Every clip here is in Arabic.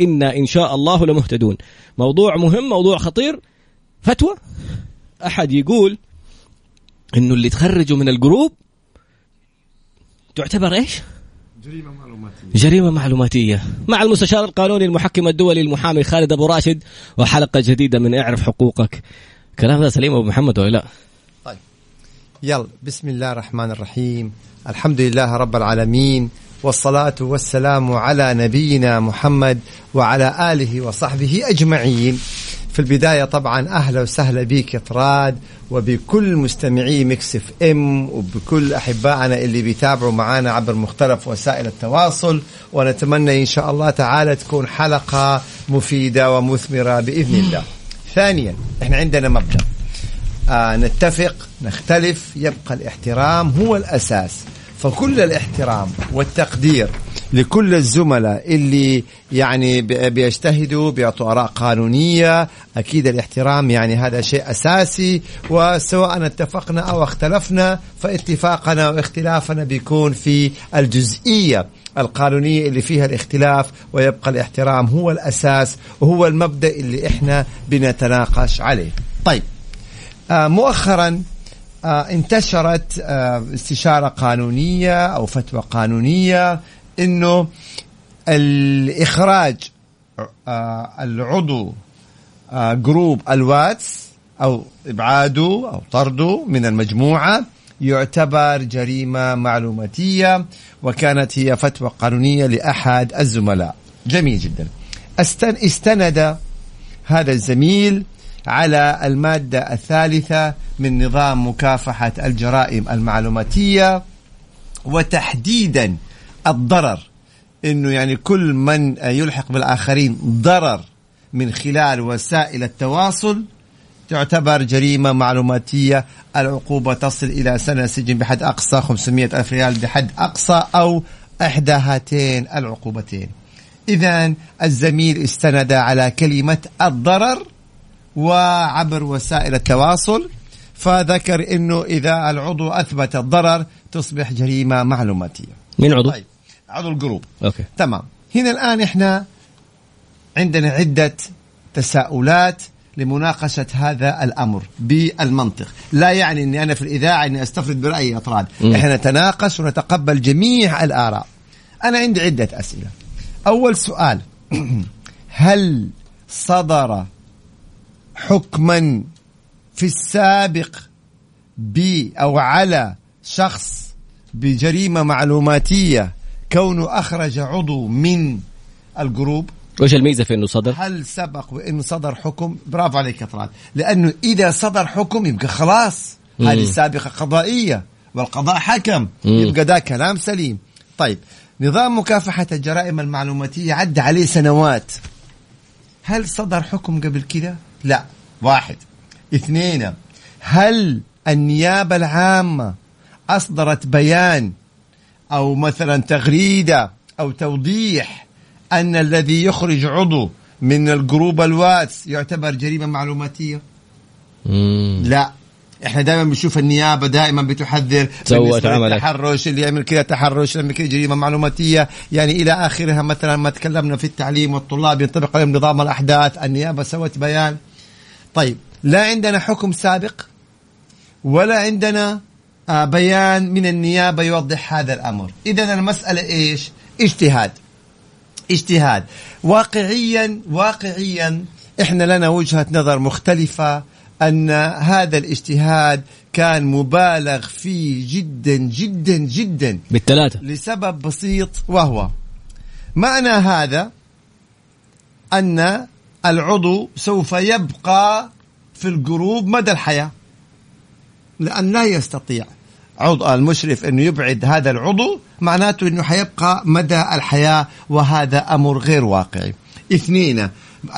إنا إن شاء الله لمهتدون. موضوع مهم موضوع خطير. فتوى. أحد يقول إنه اللي تخرجوا من الجروب تعتبر إيش؟ جريمة معلوماتية. جريمة معلوماتية. مع المستشار القانوني المحكم الدولي المحامي خالد أبو راشد وحلقة جديدة من اعرف حقوقك. كلام هذا سليم أبو محمد ولا لا؟ طيب. يلا بسم الله الرحمن الرحيم. الحمد لله رب العالمين. والصلاة والسلام على نبينا محمد وعلى آله وصحبه أجمعين. في البداية طبعا أهلا وسهلا بك يا طراد وبكل مستمعي Mix FM وبكل أحبائنا اللي بيتابعوا معنا عبر مختلف وسائل التواصل. ونتمنى إن شاء الله تعالى تكون حلقة مفيدة ومثمرة بإذن الله. ثانيا إحنا عندنا مبدأ. آه نتفق نختلف يبقى الاحترام هو الأساس. فكل الاحترام والتقدير لكل الزملاء اللي يعني بي- بيجتهدوا بيعطوا آراء قانونية. أكيد الاحترام يعني هذا شيء أساسي وسواء اتفقنا أو اختلفنا فاتفاقنا واختلافنا بيكون في الجزئية القانونية اللي فيها الاختلاف ويبقى الاحترام هو الأساس وهو المبدأ اللي إحنا بنتناقش عليه. طيب آه مؤخرا انتشرت آه استشارة قانونية أو فتوى قانونية أنه الإخراج آه العضو آه جروب الواتس أو إبعاده أو طرده من المجموعة يعتبر جريمة معلوماتية وكانت هي فتوى قانونية لأحد الزملاء. جميل جدا. استن استند هذا الزميل على المادة الثالثة من نظام مكافحة الجرائم المعلوماتية وتحديدا الضرر إنه يعني كل من يلحق بالآخرين ضرر من خلال وسائل التواصل تعتبر جريمة معلوماتية العقوبة تصل إلى سنة سجن بحد أقصى 500 ألف ريال بحد أقصى أو إحدى هاتين العقوبتين. إذا الزميل استند على كلمة الضرر وعبر وسائل التواصل فذكر إنه إذا العضو أثبت الضرر تصبح جريمة معلوماتية. مين عضو؟ طيب عضو الجروب. okay. تمام. هنا الآن إحنا عندنا عدة تساؤلات لمناقشة هذا الأمر بالمنطق. لا يعني أني أنا في الإذاعة أني أستفرد برأيي أطراد. إحنا نتناقش ونتقبل جميع الآراء. أنا عندي عدة أسئلة. أول سؤال. هل صدر حكما في السابق ب أو على شخص بجريمة معلوماتية كونه أخرج عضو من الجروب. وش الميزة في أنه صدر؟ هل سبق وانه صدر حكم؟ برافو عليك يا طلال. لأنه إذا صدر حكم يبقى خلاص. هذه سابقه قضائية والقضاء حكم. مم. يبقى ده كلام سليم. طيب نظام مكافحة الجرائم المعلوماتية عدى عليه سنوات. هل صدر حكم قبل كده؟ لا واحد. اثنين هل النيابة العامة أصدرت بيان أو مثلا تغريدة أو توضيح أن الذي يخرج عضو من الجروب الواتس يعتبر جريمة معلوماتية؟ مم. لا. إحنا دائما بنشوف النيابة دائما بتحذر سوت عملك. للتحرش اللي يعمل كذا تحرش يعمل كذا جريمة معلوماتية. يعني إلى آخرها مثلا ما تكلمنا في التعليم والطلاب ينطبق عليهم نظام الأحداث. النيابة سوت بيان. طيب لا عندنا حكم سابق ولا عندنا آه، بيان من النيابة يوضح هذا الأمر. اذا المسألة إيش؟ اجتهاد. اجتهاد. واقعيا واقعيا إحنا لنا وجهة نظر مختلفة أن هذا الاجتهاد كان مبالغ فيه جدا جدا جدا. بالثلاثة. لسبب بسيط وهو معنى هذا أن العضو سوف يبقى في الجروب مدى الحياة لأن لا يستطيع عضو المشرف أنه يبعد هذا العضو معناته أنه حيبقى مدى الحياة وهذا أمر غير واقعي اثنين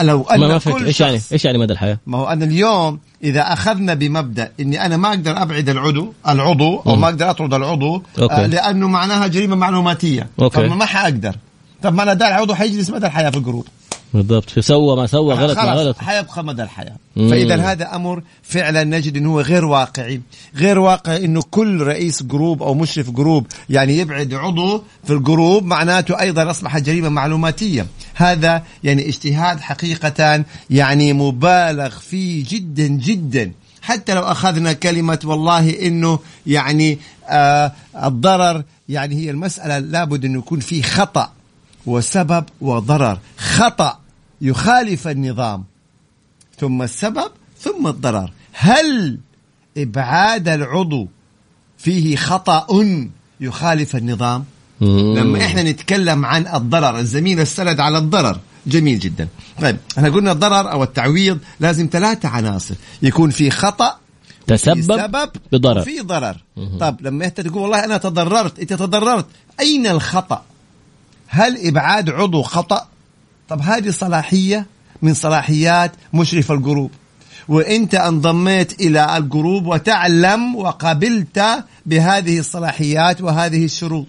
لو ما أن ما فهمت كل إيش يعني إيش يعني مدى الحياة؟ ما هو أنا اليوم إذا أخذنا بمبدأ إني أنا ما أقدر أبعد العضو العضو أو. ما أقدر أطرد العضو okay. آه لأنه معناها جريمة معلوماتية okay. طب ما حأقدر طب معناته العضو حيجلس مدى الحياة في الجروب بالضبط. سوى ما سوى غلط ما غلط. حيبقى مدى الحياة. فإذا هذا أمر فعلا نجد إنه هو غير واقعي غير واقعي إنه كل رئيس جروب أو مشرف جروب يعني يبعد عضو في الجروب معناته أيضا أصبح جريمه معلوماتيه هذا يعني اجتهاد حقيقه يعني مبالغ فيه جدا جدا. حتى لو أخذنا كلمة والله إنه يعني آه الضرر يعني هي المسألة لابد إنه يكون في خطأ. وسبب وضرر. خطأ يخالف النظام. ثم السبب ثم الضرر. هل إبعاد العضو فيه خطأ يخالف النظام؟ مم. لما إحنا نتكلم عن الضرر الزميل استند على الضرر. جميل جدا. طيب إحنا قلنا الضرر أو التعويض لازم ثلاثة عناصر. يكون في خطأ في تسبب سبب بضرر. في ضرر. طب لما انت تقول والله أنا تضررت أنت تضررت. أين الخطأ؟ هل إبعاد عضو خطأ؟ طب هذه صلاحية من صلاحيات مشرف الجروب. وإنت انضميت إلى الجروب وتعلم وقبلت بهذه الصلاحيات وهذه الشروط.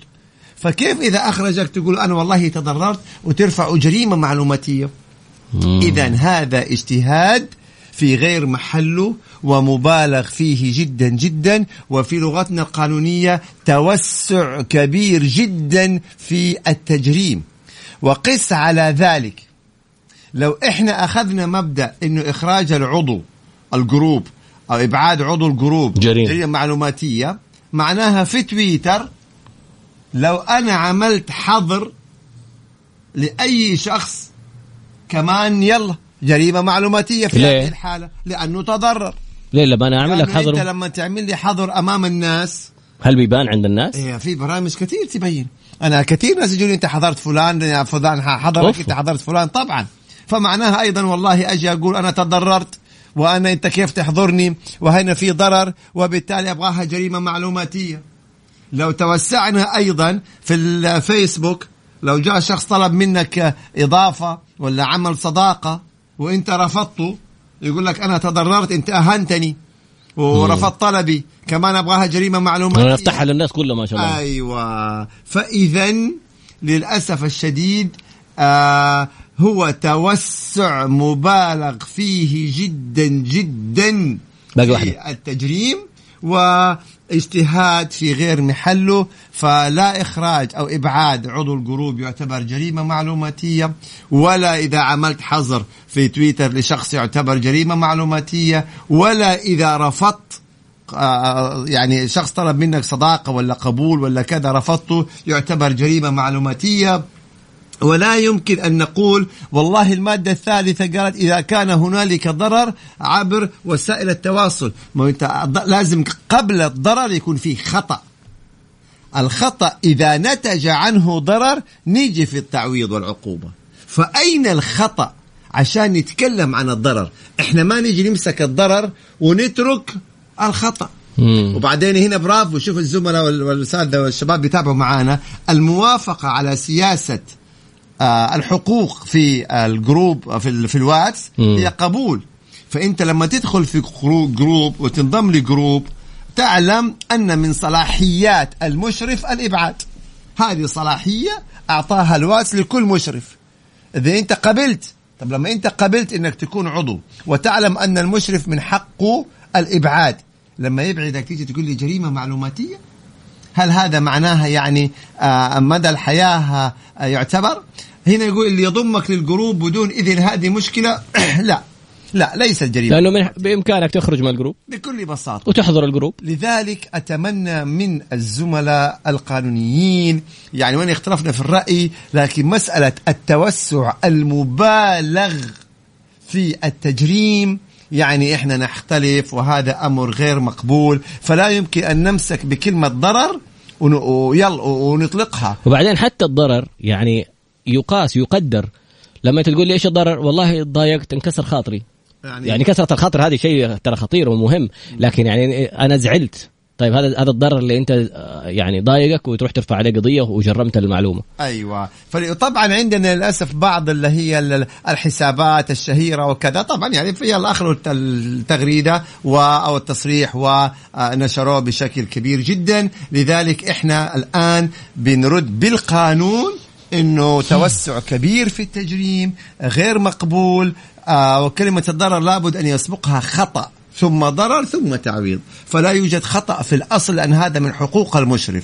فكيف إذا أخرجك تقول أنا والله تضررت وترفع جريمة معلوماتية. إذا هذا اجتهاد في غير محله ومبالغ فيه جدا جدا. وفي لغتنا القانونية توسع كبير جدا في التجريم. وقس على ذلك. لو إحنا أخذنا مبدأ إنه إخراج العضو الجروب أو إبعاد عضو الجروب جريمة. جريمة معلوماتية معناها في تويتر لو أنا عملت حظر لأي شخص كمان يلا جريمة معلوماتية في ليه؟ هذه الحالة لأنه تضرر ليه لما أنا أعمل لك لأنه أنت حظر لما تعمل لي حظر أمام الناس هل بيبان عند الناس؟ إيه في برامج كثير تبين أنا كثير ناس يجوني أنت حضرت فلان يا فلان حضرك. أنت حضرت فلان طبعا فمعناها أيضا والله أجي أقول أنا تضررت وأنا أنت كيف تحضرني وهنا في ضرر وبالتالي أبغاها جريمة معلوماتية لو توسعنا أيضا في الفيسبوك لو جاء شخص طلب منك إضافة ولا عمل صداقة وانت رفضته يقول لك أنا تضررت أنت أهنتني. ورفضت طلبي. كمان ابغاها جريمة معلوماتية. أنا افتحها للناس كلها ما شاء الله. أيوه. فاذا للأسف الشديد آه هو توسع مبالغ فيه جدا جدا باقي في واحدة. التجريم واجتهاد في غير محله فلا إخراج أو إبعاد عضو الجروب يعتبر جريمة معلوماتية ولا إذا عملت حظر في تويتر لشخص يعتبر جريمة معلوماتية ولا إذا رفضت آه، يعني شخص طلب منك صداقة ولا قبول ولا كذا رفضته يعتبر جريمة معلوماتية. ولا يمكن أن نقول والله المادة الثالثة قالت إذا كان هنالك ضرر عبر وسائل التواصل. ما الض- لازم قبل الضرر يكون فيه خطأ. الخطأ إذا نتج عنه ضرر نيجي في التعويض والعقوبة. فأين الخطأ عشان نتكلم عن الضرر؟ إحنا ما نيجي نمسك الضرر ونترك الخطأ. مم. وبعدين هنا برافو شوف الزملاء وال- والاساتذه والشباب بيتابعوا معانا. الموافقة على سياسة الحقوق في الجروب في في الواتس. هي قبول. فأنت لما تدخل في جرو- جروب وتنضم لجروب تعلم أن من صلاحيات المشرف الإبعاد. هذه صلاحية أعطاها الواتس لكل مشرف. إذا أنت قبلت طب لما أنت قبلت إنك تكون عضو وتعلم أن المشرف من حقه الإبعاد. لما يبعدك تيجي تقول لي جريمة معلوماتية؟ هل هذا معناها يعني آه، مدى الحياة آه، يعتبر؟ هنا يقول اللي يضمك للجروب بدون إذن هذه مشكلة لا لا ليست جريمه لأنه من بإمكانك تخرج من الجروب بكل بساطة. وتحظر الجروب لذلك أتمنى من الزملاء القانونيين يعني وإن اختلفنا في الرأي لكن مسألة التوسع المبالغ في التجريم يعني إحنا نختلف وهذا أمر غير مقبول فلا يمكن أن نمسك بكلمة ضرر ويلا ونطلقها. وبعدين حتى الضرر يعني يقاس يقدر. لما تقول لي إيش الضرر؟ والله تضايقت انكسر خاطري. يعني؟ كسرة الخاطر هذه شيء ترى خطير ومهم. لكن يعني أنا زعلت. طيب هذا هذا الضرر اللي أنت آه، يعني ضايقك وتروح ترفع عليه قضية وجرمت المعلومة. أيوه. فطبعا عندنا للأسف بعض اللي هي الحسابات الشهيرة وكذا. طبعا يعني في اخذوا التغريده أو التصريح ونشروه بشكل كبير جدا. لذلك إحنا الآن بنرد بالقانون إنه توسع كبير في التجريم غير مقبول آه وكلمة الضرر لابد أن يسبقها خطأ. ثم ضرر ثم تعويض. فلا يوجد خطأ في الأصل لأن هذا من حقوق المشرف.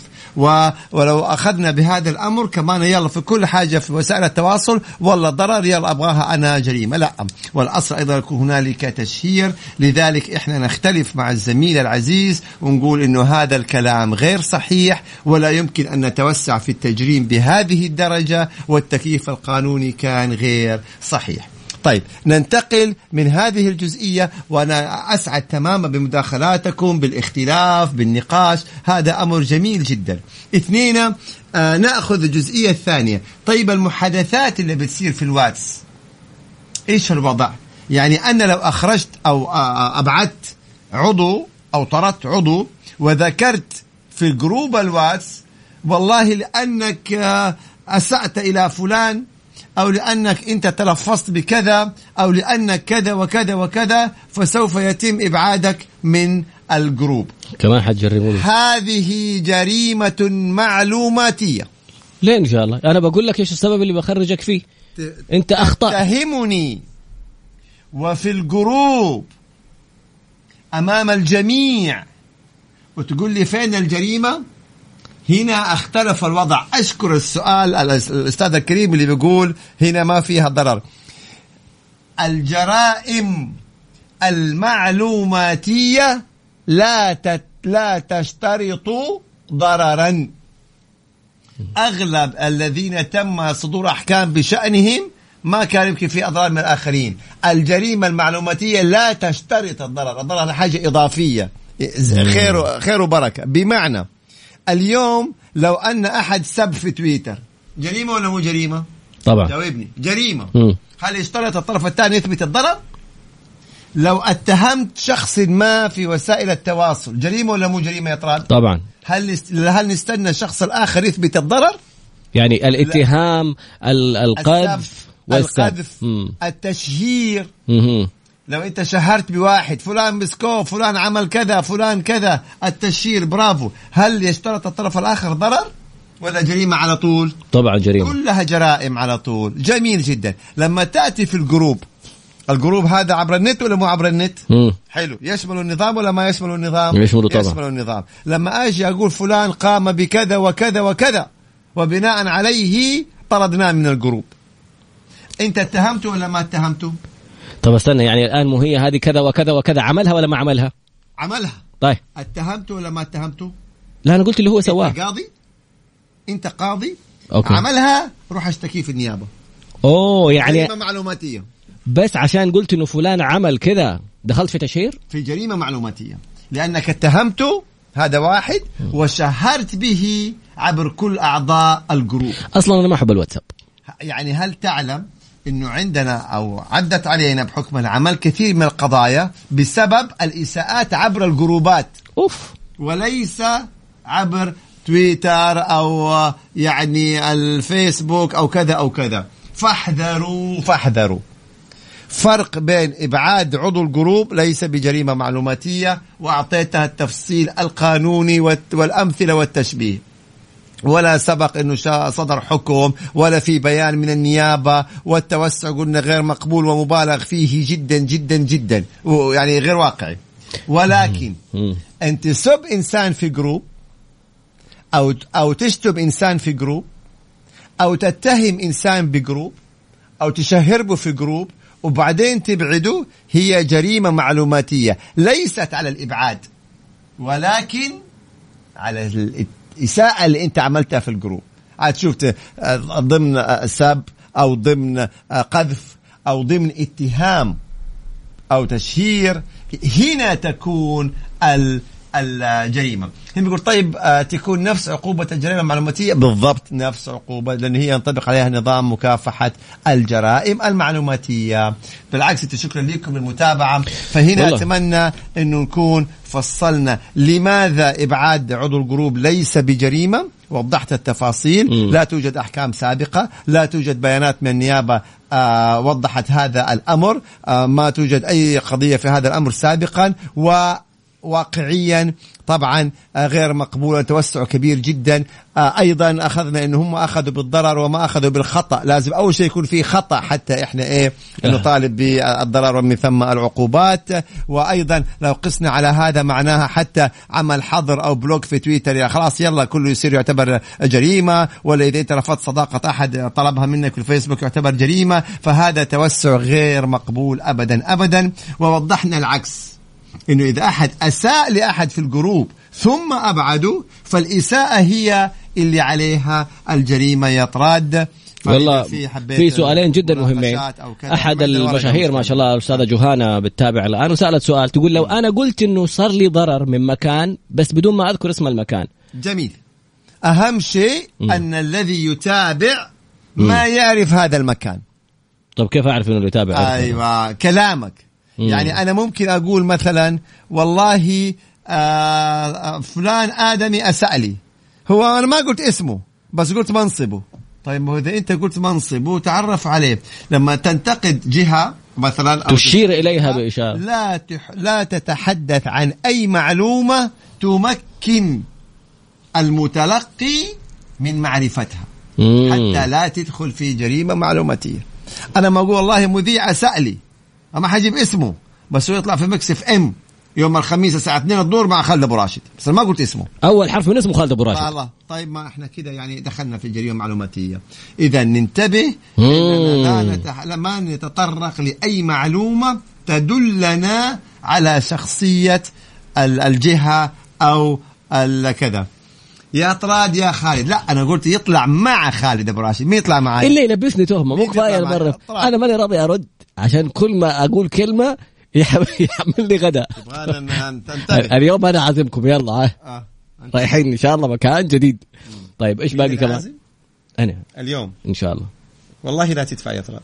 ولو أخذنا بهذا الأمر كمان يلا في كل حاجة في وسائل التواصل والله ضرر يلا أبغاها أنا جريمة. لا. والأصل أيضا يكون هنالك تشهير. لذلك إحنا نختلف مع الزميل العزيز ونقول إنه هذا الكلام غير صحيح ولا يمكن أن نتوسع في التجريم بهذه الدرجة والتكييف القانوني كان غير صحيح. طيب ننتقل من هذه الجزئية وأنا أسعد تماما بمداخلاتكم بالاختلاف بالنقاش. هذا أمر جميل جدا. اثنين آه نأخذ الجزئية الثانية. طيب المحادثات اللي بتصير في الواتس إيش الوضع؟ يعني أنا لو أخرجت أو آه، آه، أبعدت عضو أو طردت عضو وذكرت في الجروب الواتس والله لأنك آه، أسأت إلى فلان أو لأنك أنت تلفظت بكذا أو لأنك كذا وكذا وكذا فسوف يتم إبعادك من الجروب. كمان حتجربون هذه جريمة معلوماتية. ليه إن شاء الله. أنا بقول لك إيش السبب اللي بخرجك فيه؟ أنت أخطأ. تهمني. وفي الجروب أمام الجميع. وتقول لي فين الجريمة؟ هنا اختلف الوضع. أشكر السؤال الأستاذ الكريم اللي بيقول هنا ما فيها ضرر. الجرائم المعلوماتية لا تت لا تشترط ضررا. أغلب الذين تم صدور أحكام بشأنهم ما كان يمكن في أضرار من الآخرين. الجريمة المعلوماتية لا تشترط الضرر. الضرر حاجة إضافية. خير خير وبركة. بمعنى اليوم لو أن أحد سب في تويتر جريمة ولا مو جريمة؟ طبعا جاوبني جريمة م. هل يشترط الطرف الثاني يثبت الضرر؟ لو اتهمت شخص ما في وسائل التواصل جريمة ولا مو جريمة يا طراد؟ طبعا هل هل نستنى الشخص الآخر يثبت الضرر؟ يعني الاتهام القذف القذف التشهير لو انت شهرت بواحد فلان مسكوه فلان عمل كذا فلان كذا التشهير برافو. هل يشترط الطرف الآخر ضرر؟ ولا جريمة على طول؟ طبعا جريمة. كلها جرائم على طول. جميل جدا. لما تأتي في الجروب الجروب هذا عبر النت ولا مو عبر النت؟ مم. حلو. يشمل النظام ولا ما يشمل النظام؟ يشمل طبعا. يشمل النظام. لما أجي أقول فلان قام بكذا وكذا وكذا وبناء عليه طردناه من الجروب. أنت اتهمته ولا ما اتهمته؟ طب استنى يعني الآن مو هي هذه كذا وكذا وكذا عملها ولا ما عملها؟ عملها. طيب. اتهمته ولا ما اتهمته؟ لا أنا قلت اللي هو سواه انت قاضي؟ أنت قاضي؟ أوكي. عملها؟ روح اشتكيه في النيابة. أوه يعني جريمة معلوماتية. بس عشان قلت إنه فلان عمل كذا دخلت في تشهير؟ في جريمة معلوماتية. لأنك اتهمته هذا واحد وشهرت به عبر كل أعضاء الجروب. أصلا أنا ما أحب الواتساب. يعني هل تعلم إنه عندنا أو عدت علينا بحكم العمل كثير من القضايا بسبب الإساءات عبر الجروبات. أوف. وليس عبر تويتر أو يعني الفيسبوك أو كذا أو كذا. فاحذروا. فاحذروا. فرق بين إبعاد عضو الجروب ليس بجريمة معلوماتية وأعطيتها التفصيل القانوني والأمثلة والتشبيه. ولا سبق إنه صدر حكم ولا في بيان من النيابة والتوسع قلنا غير مقبول ومبالغ فيه جدا جدا جدا. يعني غير واقعي. ولكن أن تسب إنسان في جروب أو أو تشتم إنسان في جروب أو تتهم إنسان بجروب أو تشهر به في جروب وبعدين تبعده هي جريمة معلوماتية. ليست على الإبعاد ولكن على الاساءه اللي أنت عملتها في الجروب. عاد شفت آه، ضمن آه، سب أو ضمن آه، قذف أو ضمن اتهام أو تشهير هنا تكون الجريمة. هنا بيقول طيب آه، تكون نفس عقوبة الجريمة المعلوماتية؟ بالضبط نفس عقوبة لأن هي ينطبق عليها نظام مكافحة الجرائم المعلوماتية. بالعكس أنت شكرا لكم للمتابعة. فهنا والله. أتمنى أنه نكون فصلنا. لماذا إبعاد عضو الجروب ليس بجريمة؟ وضحت التفاصيل. مم. لا توجد أحكام سابقة. لا توجد بيانات من النيابة آه وضحت هذا الأمر. آه ما توجد أي قضية في هذا الأمر سابقا. وواقعيا طبعا آه غير مقبولة توسع كبير جدا. آه أيضا أخذنا ان هم أخذوا بالضرر وما أخذوا بالخطأ. لازم أول شيء يكون في خطأ حتى إحنا إيه نطالب بالضرر ومن ثم العقوبات. وأيضا لو قسنا على هذا معناها حتى عمل حظر أو block في تويتر. يا خلاص يلا كله يصير يعتبر جريمة. ولا إذا إنت رفضت صداقة أحد طلبها منك في الفيسبوك يعتبر جريمة. فهذا توسع غير مقبول ابدا ابدا. ووضحنا العكس. إنه إذا أحد أساء لأحد في الجروب ثم أبعده فالإساءة هي اللي عليها الجريمة يطراد والله في, في سؤالين جدا مهمين. أحد المشاهير ما. شاء الله الأستاذة جوهانا بتتابع الآن. وسالت سؤال تقول لو أنا قلت إنه صار لي ضرر من مكان بس بدون ما أذكر اسم المكان. جميل. أهم شيء مم. أن الذي يتابع ما يعرف هذا المكان. طب كيف أعرف إنه اللي يتابع؟ أيوه كلامك. مم. يعني أنا ممكن أقول مثلا والله آه فلان آدمي اساء لي هو أنا ما قلت اسمه بس قلت منصبه. طيب ما هو إذا أنت قلت منصبه تعرف عليه. لما تنتقد جهة مثلا أو تشير إليها بإشارة. لا تح... لا تتحدث عن أي معلومة تمكن المتلقي من معرفتها. مم. حتى لا تدخل في جريمة معلوماتية. أنا ما أقول والله مذيع اساء لي ما حجيب اسمه بس هو يطلع في Mix FM يوم الخميس الساعة 2 الظهر مع خالد أبو راشد. بس ما قلت اسمه. أول حرف من اسمه خالد أبو راشد. الله طيب ما إحنا كده يعني دخلنا في جريمة معلوماتية. إذا ننتبه مم. إننا لا, نتح... ما نتطرق لأي معلومة تدلنا على شخصية ال- الجهة أو كذا. يا طراد يا خالد. لا أنا قلت يطلع مع خالد أبو راشد مين يطلع معي الا يلبسني تهمه مو كفاية طبعاً. أنا ماني راضي أرد عشان كل ما أقول كلمة يحمل لي غدا. اليوم أنا عازمكم يلا آه. رايحين إن شاء الله مكان جديد. طيب إيش باقي كمان؟ أنا. اليوم. إن شاء الله. والله لا تدفع يا طراد.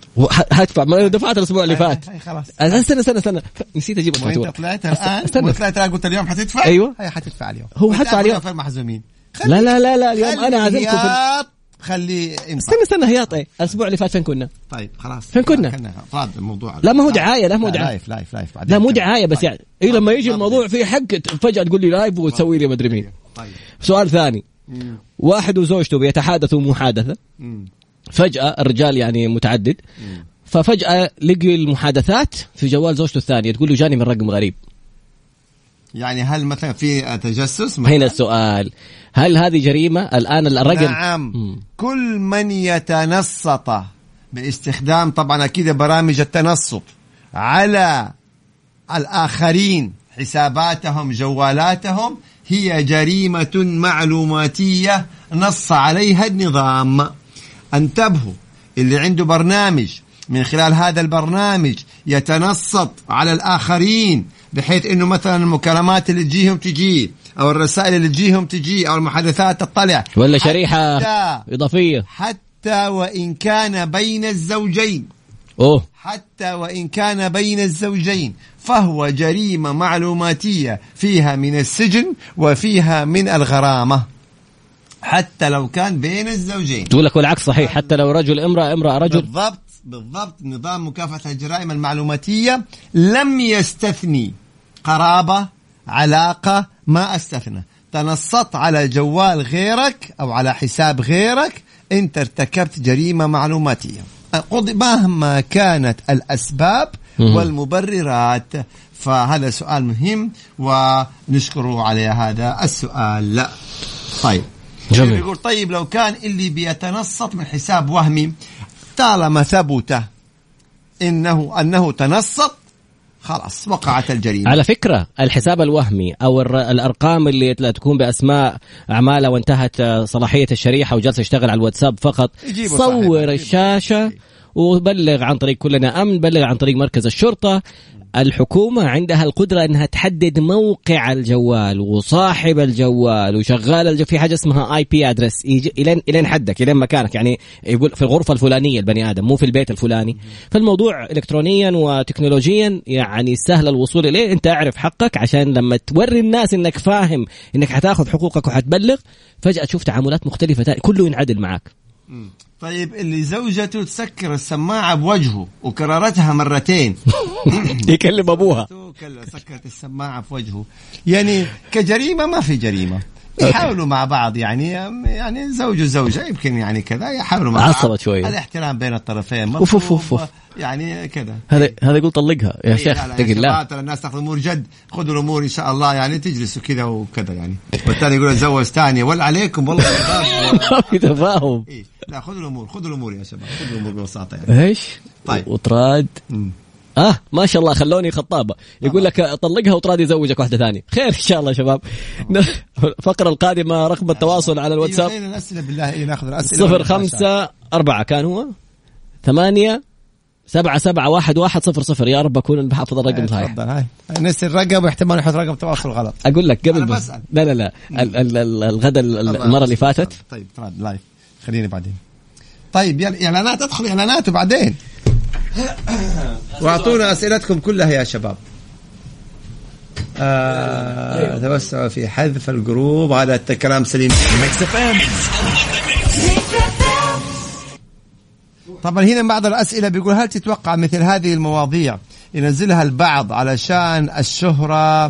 هدفع. ما أنا دفعت الأسبوع اللي فات. خلاص. أنا استنى استنى استنى. نسيت أجيب الفاتورة. طلعت الآن؟ استنى. وطلعت الان قلت اليوم حتدفع؟ أيوة. هي حتدفع اليوم. هو وأنت حدفع اليوم. في المحزومين لا لا لا لا اليوم أنا عازمكم في خلي امضى استنى استنى هياط إيه؟ الأسبوع اللي فات فين كنا؟ طيب خلاص. فين كنا؟ فراد الموضوع. لا ما هو دعاية، لا مو دعاية. live live live لا مو. دعاية بس طيب. يعني اي لما يجي الموضوع فيه حق فجأة تقول لي live وتسوي لي مدري مين. طيب. سؤال ثاني. مم. واحد وزوجته بيتحادثوا محادثه مم. فجأة الرجال يعني متعدد. ففجأة لقي المحادثات في جوال زوجته الثانية تقول له جاني من رقم غريب. يعني هل مثلا في تجسس؟ هنا السؤال. هل هذه جريمة؟ الآن الرقم نعم. مم. كل من يتنصت باستخدام طبعا أكيد برامج التنصت على الآخرين حساباتهم جوالاتهم هي جريمة معلوماتية نص عليها النظام. انتبهوا اللي عنده برنامج من خلال هذا البرنامج يتنصت على الآخرين بحيث إنه مثلا المكالمات اللي تجيهم تجي أو الرسائل اللي تجيهم تجي أو المحادثات تطلع. ولا شريحة حتى, إضافية. حتى وإن كان بين الزوجين. أوه. حتى وإن كان بين الزوجين. فهو جريمة معلوماتية. فيها من السجن وفيها من الغرامة. حتى لو كان بين الزوجين. تقول لك والعكس صحيح. حتى لو رجل امرأة امرأة رجل. بالضبط بالضبط. نظام مكافحة الجرائم المعلوماتية لم يستثني قرابة علاقة ما أستثنى. تنصت على جوال غيرك أو على حساب غيرك أنت ارتكبت جريمة معلوماتية. مهما كانت الأسباب. والمبررات. فهذا سؤال مهم ونشكره على هذا السؤال. لا. طيب. جميل. يقول طيب لو كان اللي بيتنصت من حساب وهمي طالما ثبت انه أنه تنصت خلاص وقعت الجريمة على فكرة الحساب الوهمي أو الر- الأرقام اللي تكون بأسماء أعمالها وانتهت آه، صلاحية الشريحة وجالس يشتغل على الواتساب فقط صور. الشاشة وبلغ عن طريق كلنا أمن بلغ عن طريق مركز الشرطة الحكومة عندها القدرة إنها تحدد موقع الجوال وصاحب الجوال وشغال الجوال. في حاجة اسمها اي بي ادرس الين إلين حدك إلين مكانك. يعني يقول في الغرفة الفلانية البني آدم مو في البيت الفلاني. فالموضوع الكترونيا وتكنولوجيا يعني سهل الوصول إليه. أنت أعرف حقك عشان لما توري الناس إنك فاهم إنك حتاخذ حقوقك وحتبلغ فجأة تشوف تعاملات مختلفة كله ينعدل معك طيب اللي زوجته تسكر السماعة بوجهه وكررتها مرتين. يكلم أبوها. سكرت السماعة في وجهه. يعني كجريمة ما في جريمة. يحاولوا مع بعض يعني يعني زوج وزوجة يمكن يعني كذا يحاولوا مع بعض. عصبت شوية. الاحترام بين الطرفين أوف أوف أوف. يعني كذا. هذا هذا يقول طلقها. يا شيخ اتق الله. ترى الناس تاخذ الأمور جد. خذوا الأمور إن شاء الله يعني تجلسوا كذا وكذا يعني. والثاني يقول أتزوج ثانية. ولا عليكم والله. ما في تفاهم. إيه؟ لا خذوا الأمور خذوا الأمور يا شباب خذوا الأمور ببساطة يعني. إيش؟ طيب. وطراد آه ما شاء الله خلوني خطابة. يقول لك طلقها وطراد يزوجك واحدة ثانية. خير إن شاء الله شباب. الفقرة القادمة رقم التواصل على الواتساب. أيوة الأسئلة بالله إيه ناخذ الأسئلة صفر خمسة أربعة كان هو؟ ثمانية سبعة سبعة واحد واحد صفر صفر. يا رب أكون بحفظ الرقم صحيح. تفضل هاي. نسي الرقم واحتمال يحط رقم تواصل غلط. أقول لك قبل بس. لا لا لا. ال- ال- ال- الغدا ال- المرة اللي فاتت. طيب طيب live. خليني بعدين. طيب يلا إعلانات أدخل إعلانات وبعدين وأعطونا أسئلتكم كلها يا شباب. آه توسعوا في حذف الجروب. هذا الكلام سليم. طبعا هنا بعض الأسئلة بيقول هل تتوقع مثل هذه المواضيع ينزلها البعض علشان الشهرة.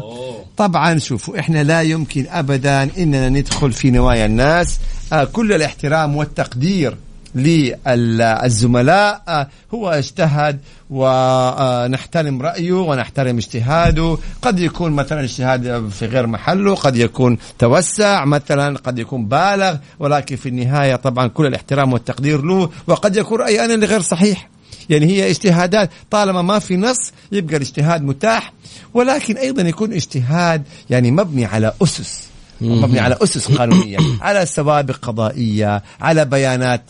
طبعا شوفوا إحنا لا يمكن ابدا إننا ندخل في نوايا الناس. آه كل الاحترام والتقدير للزملاء. آه، هو اجتهد ونحترم رأيه ونحترم اجتهاده. قد يكون مثلا اجتهاد في غير محله قد يكون توسع مثلا قد يكون بالغ ولكن في النهاية طبعا كل الاحترام والتقدير له وقد يكون رأيي أنا اللي غير صحيح. يعني هي اجتهادات. طالما ما في نص يبقى الاجتهاد متاح. ولكن أيضا يكون اجتهاد يعني مبني على أسس. مبني على أسس قانونية. على سوابق قضائية على بيانات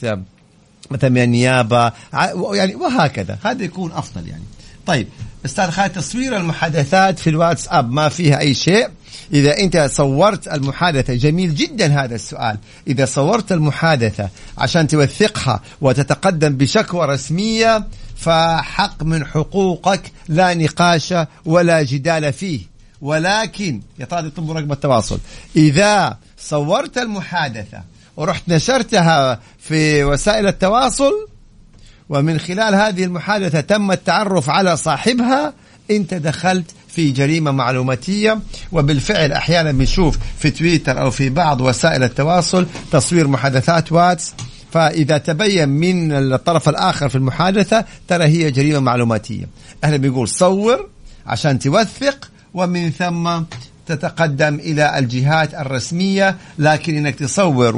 مثلا من النيابة ع- يعني وهكذا. هذا يكون أفضل يعني. طيب أستاذ خالد تصوير المحادثات في الواتساب ما فيها أي شيء؟ إذا أنت صورت المحادثة جميل جدا هذا السؤال. إذا صورت المحادثة عشان توثقها وتتقدم بشكوى رسمية فحق من حقوقك لا نقاش ولا جدال فيه. ولكن يا طالب طب رقم التواصل. إذا صورت المحادثة ورحت نشرتها في وسائل التواصل ومن خلال هذه المحادثة تم التعرف على صاحبها انت دخلت في جريمة معلوماتية وبالفعل أحيانا بنشوف في تويتر أو في بعض وسائل التواصل تصوير محادثات واتس. فإذا تبين من الطرف الآخر في المحادثة ترى هي جريمة معلوماتية. إحنا بنقول صور عشان توثق ومن ثم تتقدم إلى الجهات الرسمية لكن إنك تصور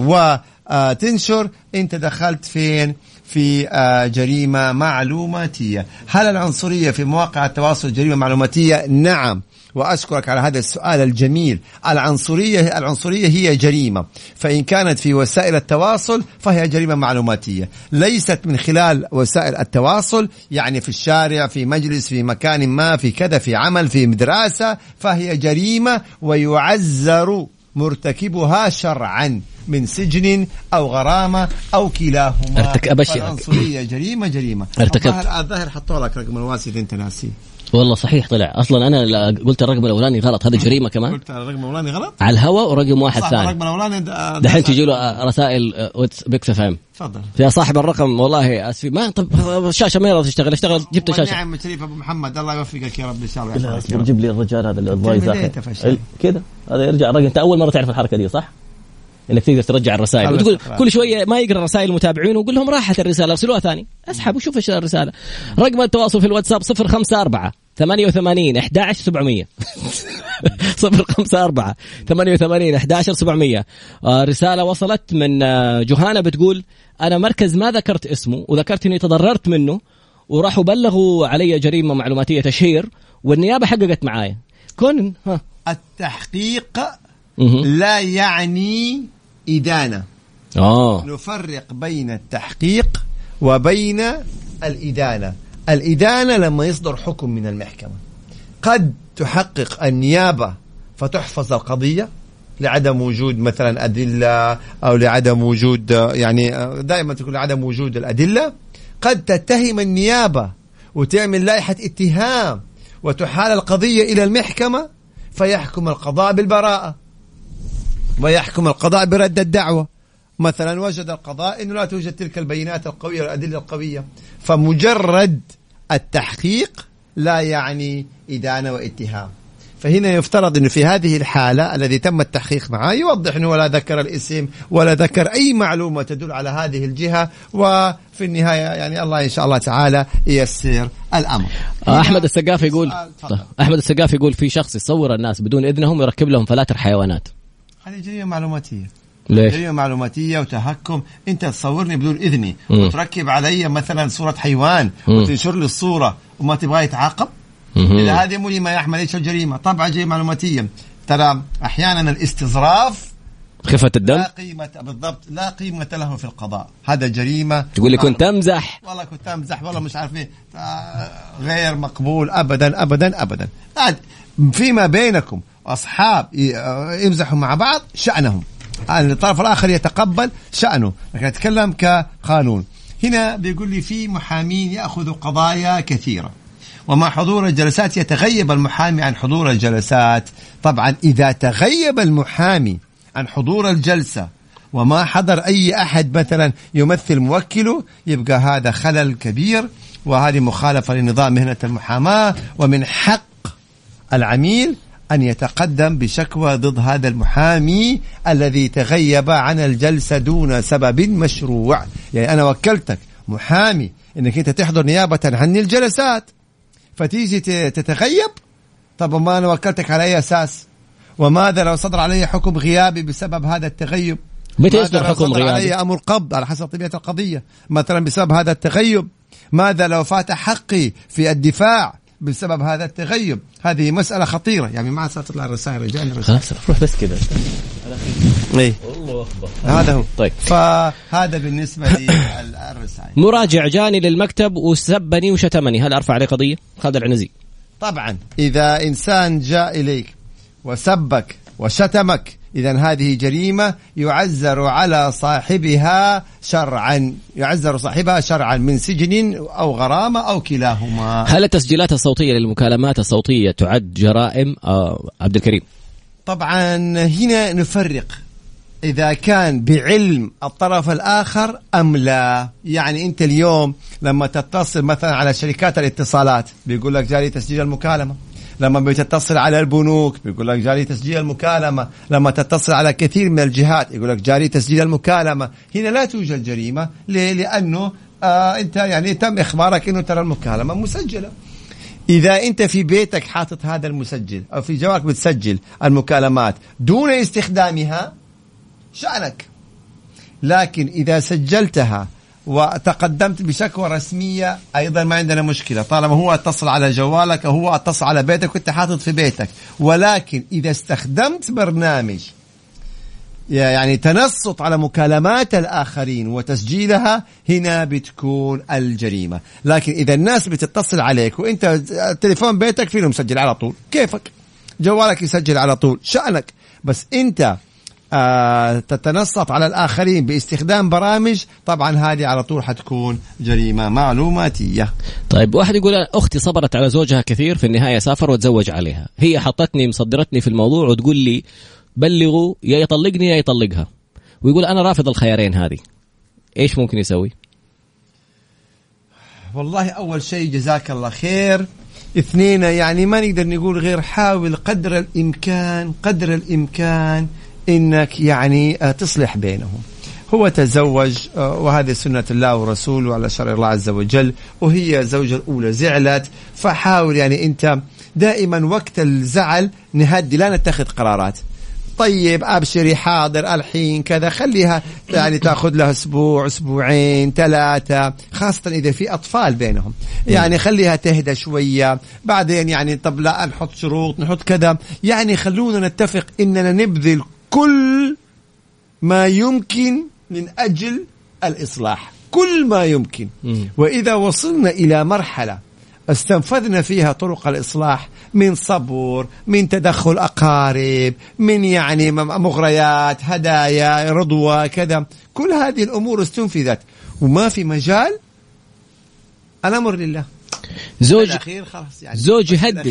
وتنشر انت دخلت فين؟ في آه، جريمة معلوماتية. هل العنصرية في مواقع التواصل جريمه معلوماتية؟ نعم. وأشكرك على هذا السؤال الجميل. العنصرية العنصرية هي جريمة. فإن كانت في وسائل التواصل فهي جريمة معلوماتية. ليست من خلال وسائل التواصل يعني في الشارع في مجلس في مكان ما في كذا في عمل في دراسه فهي جريمة ويعزر مرتكبها شرعا. من سجن أو غرامة أو كلاهما. ارتك- أبشرك. فالعنصريه جريمه جريمة. ارتكبت. الظاهر حطوا لك رقم الواسي إذا أنت ناسيه والله صحيح طلع. أصلا أنا قلت الرقم الأولاني غلط. هذا جريمة كمان؟ قلت الرقم الأولاني غلط؟ على الهواء ورقم واحد صح ثاني. الرقم الأولاني دحين تجي له رسائل آه، واتس Mix FM تفضل. يا صاحب الرقم والله أسفي. ما طب الشاشه ما يرضى تشتغل. اشتغل جبت شاشة. والنعم شريف أبو محمد. الله يوفقك يا رب إن شاء الله. جيب لي الرجال هذا. أنت فشل؟ كذا هذا يرجع الرقم أنت أول مرة تعرف الحركة دي صح؟ إنك تقدر ترجع الرسائل. وتقول. كل شوية ما يقرأ رسائل المتابعين ويقول لهم راحت الرسالة ارسلوها ثاني. اسحب وشوف إيش الرسالة. رقم التواصل في الواتساب 054 88 11 700 054 88 11 700 آه، رسالة وصلت من آه، جهانة بتقول أنا مركز ما ذكرت اسمه وذكرت إني تضررت منه وراحوا بلغوا علي جريمة معلوماتية تشهير والنيابة حققت معايا. كون ها. التحقيق. لا يعني إدانة. آه. نفرق بين التحقيق وبين الإدانة. الإدانة لما يصدر حكم من المحكمة. قد تحقق النيابة فتحفظ القضية لعدم وجود مثلا أدلة أو لعدم وجود يعني دائما تكون لعدم وجود الأدلة. قد تتهم النيابة وتعمل لائحة اتهام وتحال القضية إلى المحكمة فيحكم القضاء بالبراءة. ويحكم القضاء برد الدعوة. مثلا وجد القضاء أنه لا توجد تلك البينات القوية والأدلة القوية. فمجرد التحقيق لا يعني إدانة واتهام. فهنا يفترض إنه في هذه الحالة الذي تم التحقيق معه يوضح إنه ولا ذكر الاسم ولا ذكر أي معلومة تدل على هذه الجهة. وفي النهاية يعني الله إن شاء الله تعالى ييسر الأمر. آه، أحمد السقاف يقول أحمد السقاف يقول في شخص يصور الناس بدون إذنهم ويركب لهم فلاتر حيوانات. هذه جريمة معلوماتية. ليش؟ جريمة معلوماتية وتهكم. انت تصورني بدون إذني. مم. وتركب علي مثلا صورة حيوان مم. وتنشر لي الصورة وما تبغى يتعاقب؟ إذا هذه مو ما يحمل إيش الجريمة؟ طبعا جريمة معلوماتية. ترى أحيانا الاستظراف خفة الدم؟ لا قيمة بالضبط لا قيمة له في القضاء. هذا جريمة. تقول لي كنت أمزح. والله كنت أمزح والله مش عارف إيه غير مقبول أبدا أبدا أبدا. فيما بينكم أصحاب يمزحوا مع بعض شأنهم. الطرف الآخر يتقبل شأنه. لكن أتكلم كقانون هنا بيقول لي في محامين يأخذوا قضايا كثيرة. ومع حضور الجلسات يتغيب المحامي عن حضور الجلسات. طبعا إذا تغيب المحامي عن حضور الجلسة وما حضر أي أحد مثلا يمثل موكله يبقى هذا خلل كبير. وهذه مخالفة لنظام مهنة المحاماة. ومن حق العميل أن يتقدم بشكوى ضد هذا المحامي الذي تغيب عن الجلسة دون سبب مشروع. يعني أنا وكلتك محامي أنك أنت تحضر نيابة عن الجلسات فتيجي تتغيب؟ طب ما أنا وكلتك على أي أساس؟ وماذا لو صدر علي حكم غيابي بسبب هذا التغيب؟ متى يصدر حكم غيابي؟ علي أمر قبض على حسب طبيعة القضية مثلا بسبب هذا التغيب؟ ماذا لو فات حقي في الدفاع بسبب هذا التغيب. هذه مسألة خطيرة. يعني ما عاد تطلع الرسائل رجعنا الرسائل خلاص روح بس كذا. اي الله أكبر. هذا هو. طيب. فهذا بالنسبة للرسائل مراجع جاني للمكتب وسبني وشتمني. هل أرفع عليه قضية؟ هذا العنزي طبعا. إذا إنسان جاء إليك وسبك وشتمك إذا هذه جريمة يعزر على صاحبها شرعا يعزر صاحبها شرعا من سجن أو غرامة أو كلاهما. هل التسجيلات الصوتية للمكالمات الصوتية تعد جرائم؟ آه عبد الكريم. طبعا هنا نفرق إذا كان بعلم الطرف الآخر أم لا. يعني أنت اليوم لما تتصل مثلا على شركات الاتصالات بيقول لك جاري تسجيل المكالمة. لما بتتصل على البنوك بيقول لك جاري تسجيل المكالمة. لما تتصل على كثير من الجهات يقول لك جاري تسجيل المكالمة. هنا لا توجد جريمة. ليه؟ لأنه آه أنت يعني تم إخبارك أنه ترى المكالمة مسجلة. إذا أنت في بيتك حاطط هذا المسجل أو في جوالك بتسجل المكالمات دون استخدامها شأنك. لكن إذا سجلتها وتقدمت بشكوى رسمية أيضا ما عندنا مشكلة. طالما هو اتصل على جوالك أو هو اتصل على بيتك وانت حاطط في بيتك. ولكن إذا استخدمت برنامج يعني تنصت على مكالمات الآخرين وتسجيلها هنا بتكون الجريمة. لكن إذا الناس بتتصل عليك وأنت تليفون بيتك فيه مسجل على طول؟ كيفك؟ جوالك يسجل على طول؟ شأنك؟ بس آه، تتنصت على الآخرين باستخدام برامج طبعا هذه على طول حتكون جريمة معلوماتية. طيب واحد يقول أختي صبرت على زوجها كثير في النهاية سافر وتزوج عليها. هي حطتني مصدرتني في الموضوع وتقول لي بلغوا يا يطلقني يا يطلقها. ويقول أنا رافض الخيارين هذه. إيش ممكن يسوي؟ والله أول شيء جزاك الله خير. اثنين يعني ما نقدر نقول غير حاول قدر الإمكان قدر الإمكان إنك يعني آه، تصلح بينهم. هو تزوج آه، وهذه سنة الله ورسوله على شرع الله عز وجل وهي الزوجة الأولى زعلت فحاول يعني أنت دائما وقت الزعل نهدي لا نتخذ قرارات. طيب أبشري حاضر الحين كذا خليها يعني تأخذ لها أسبوع أسبوعين ثلاثة خاصة إذا في أطفال بينهم. يعني خليها تهدى شوية. بعدين يعني طب لا نحط شروط نحط كذا. يعني خلونا نتفق إننا نبذل كل ما يمكن من أجل الإصلاح. كل ما يمكن. وإذا وصلنا إلى مرحلة استنفذنا فيها طرق الإصلاح من صبر من تدخل أقارب من يعني مغريات هدايا رضوى كذا. كل هذه الأمور استنفذت. وما في مجال؟ الأمر لله. زوج خلاص يعني زوج يهدد.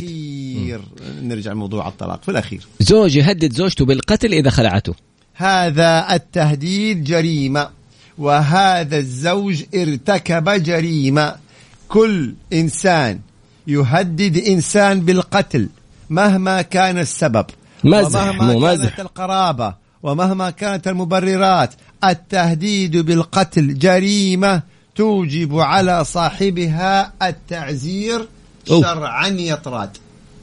الأخير نرجع لموضوع الطلاق. في الأخير. زوج يهدد زوجته بالقتل إذا خلعته. هذا التهديد جريمة وهذا الزوج ارتكب جريمة. كل إنسان يهدد إنسان بالقتل مهما كان السبب مزح ومهما مو كانت مزح. القرابة ومهما كانت المبررات. التهديد بالقتل جريمة توجب على صاحبها التعزير. شرعا يطرد.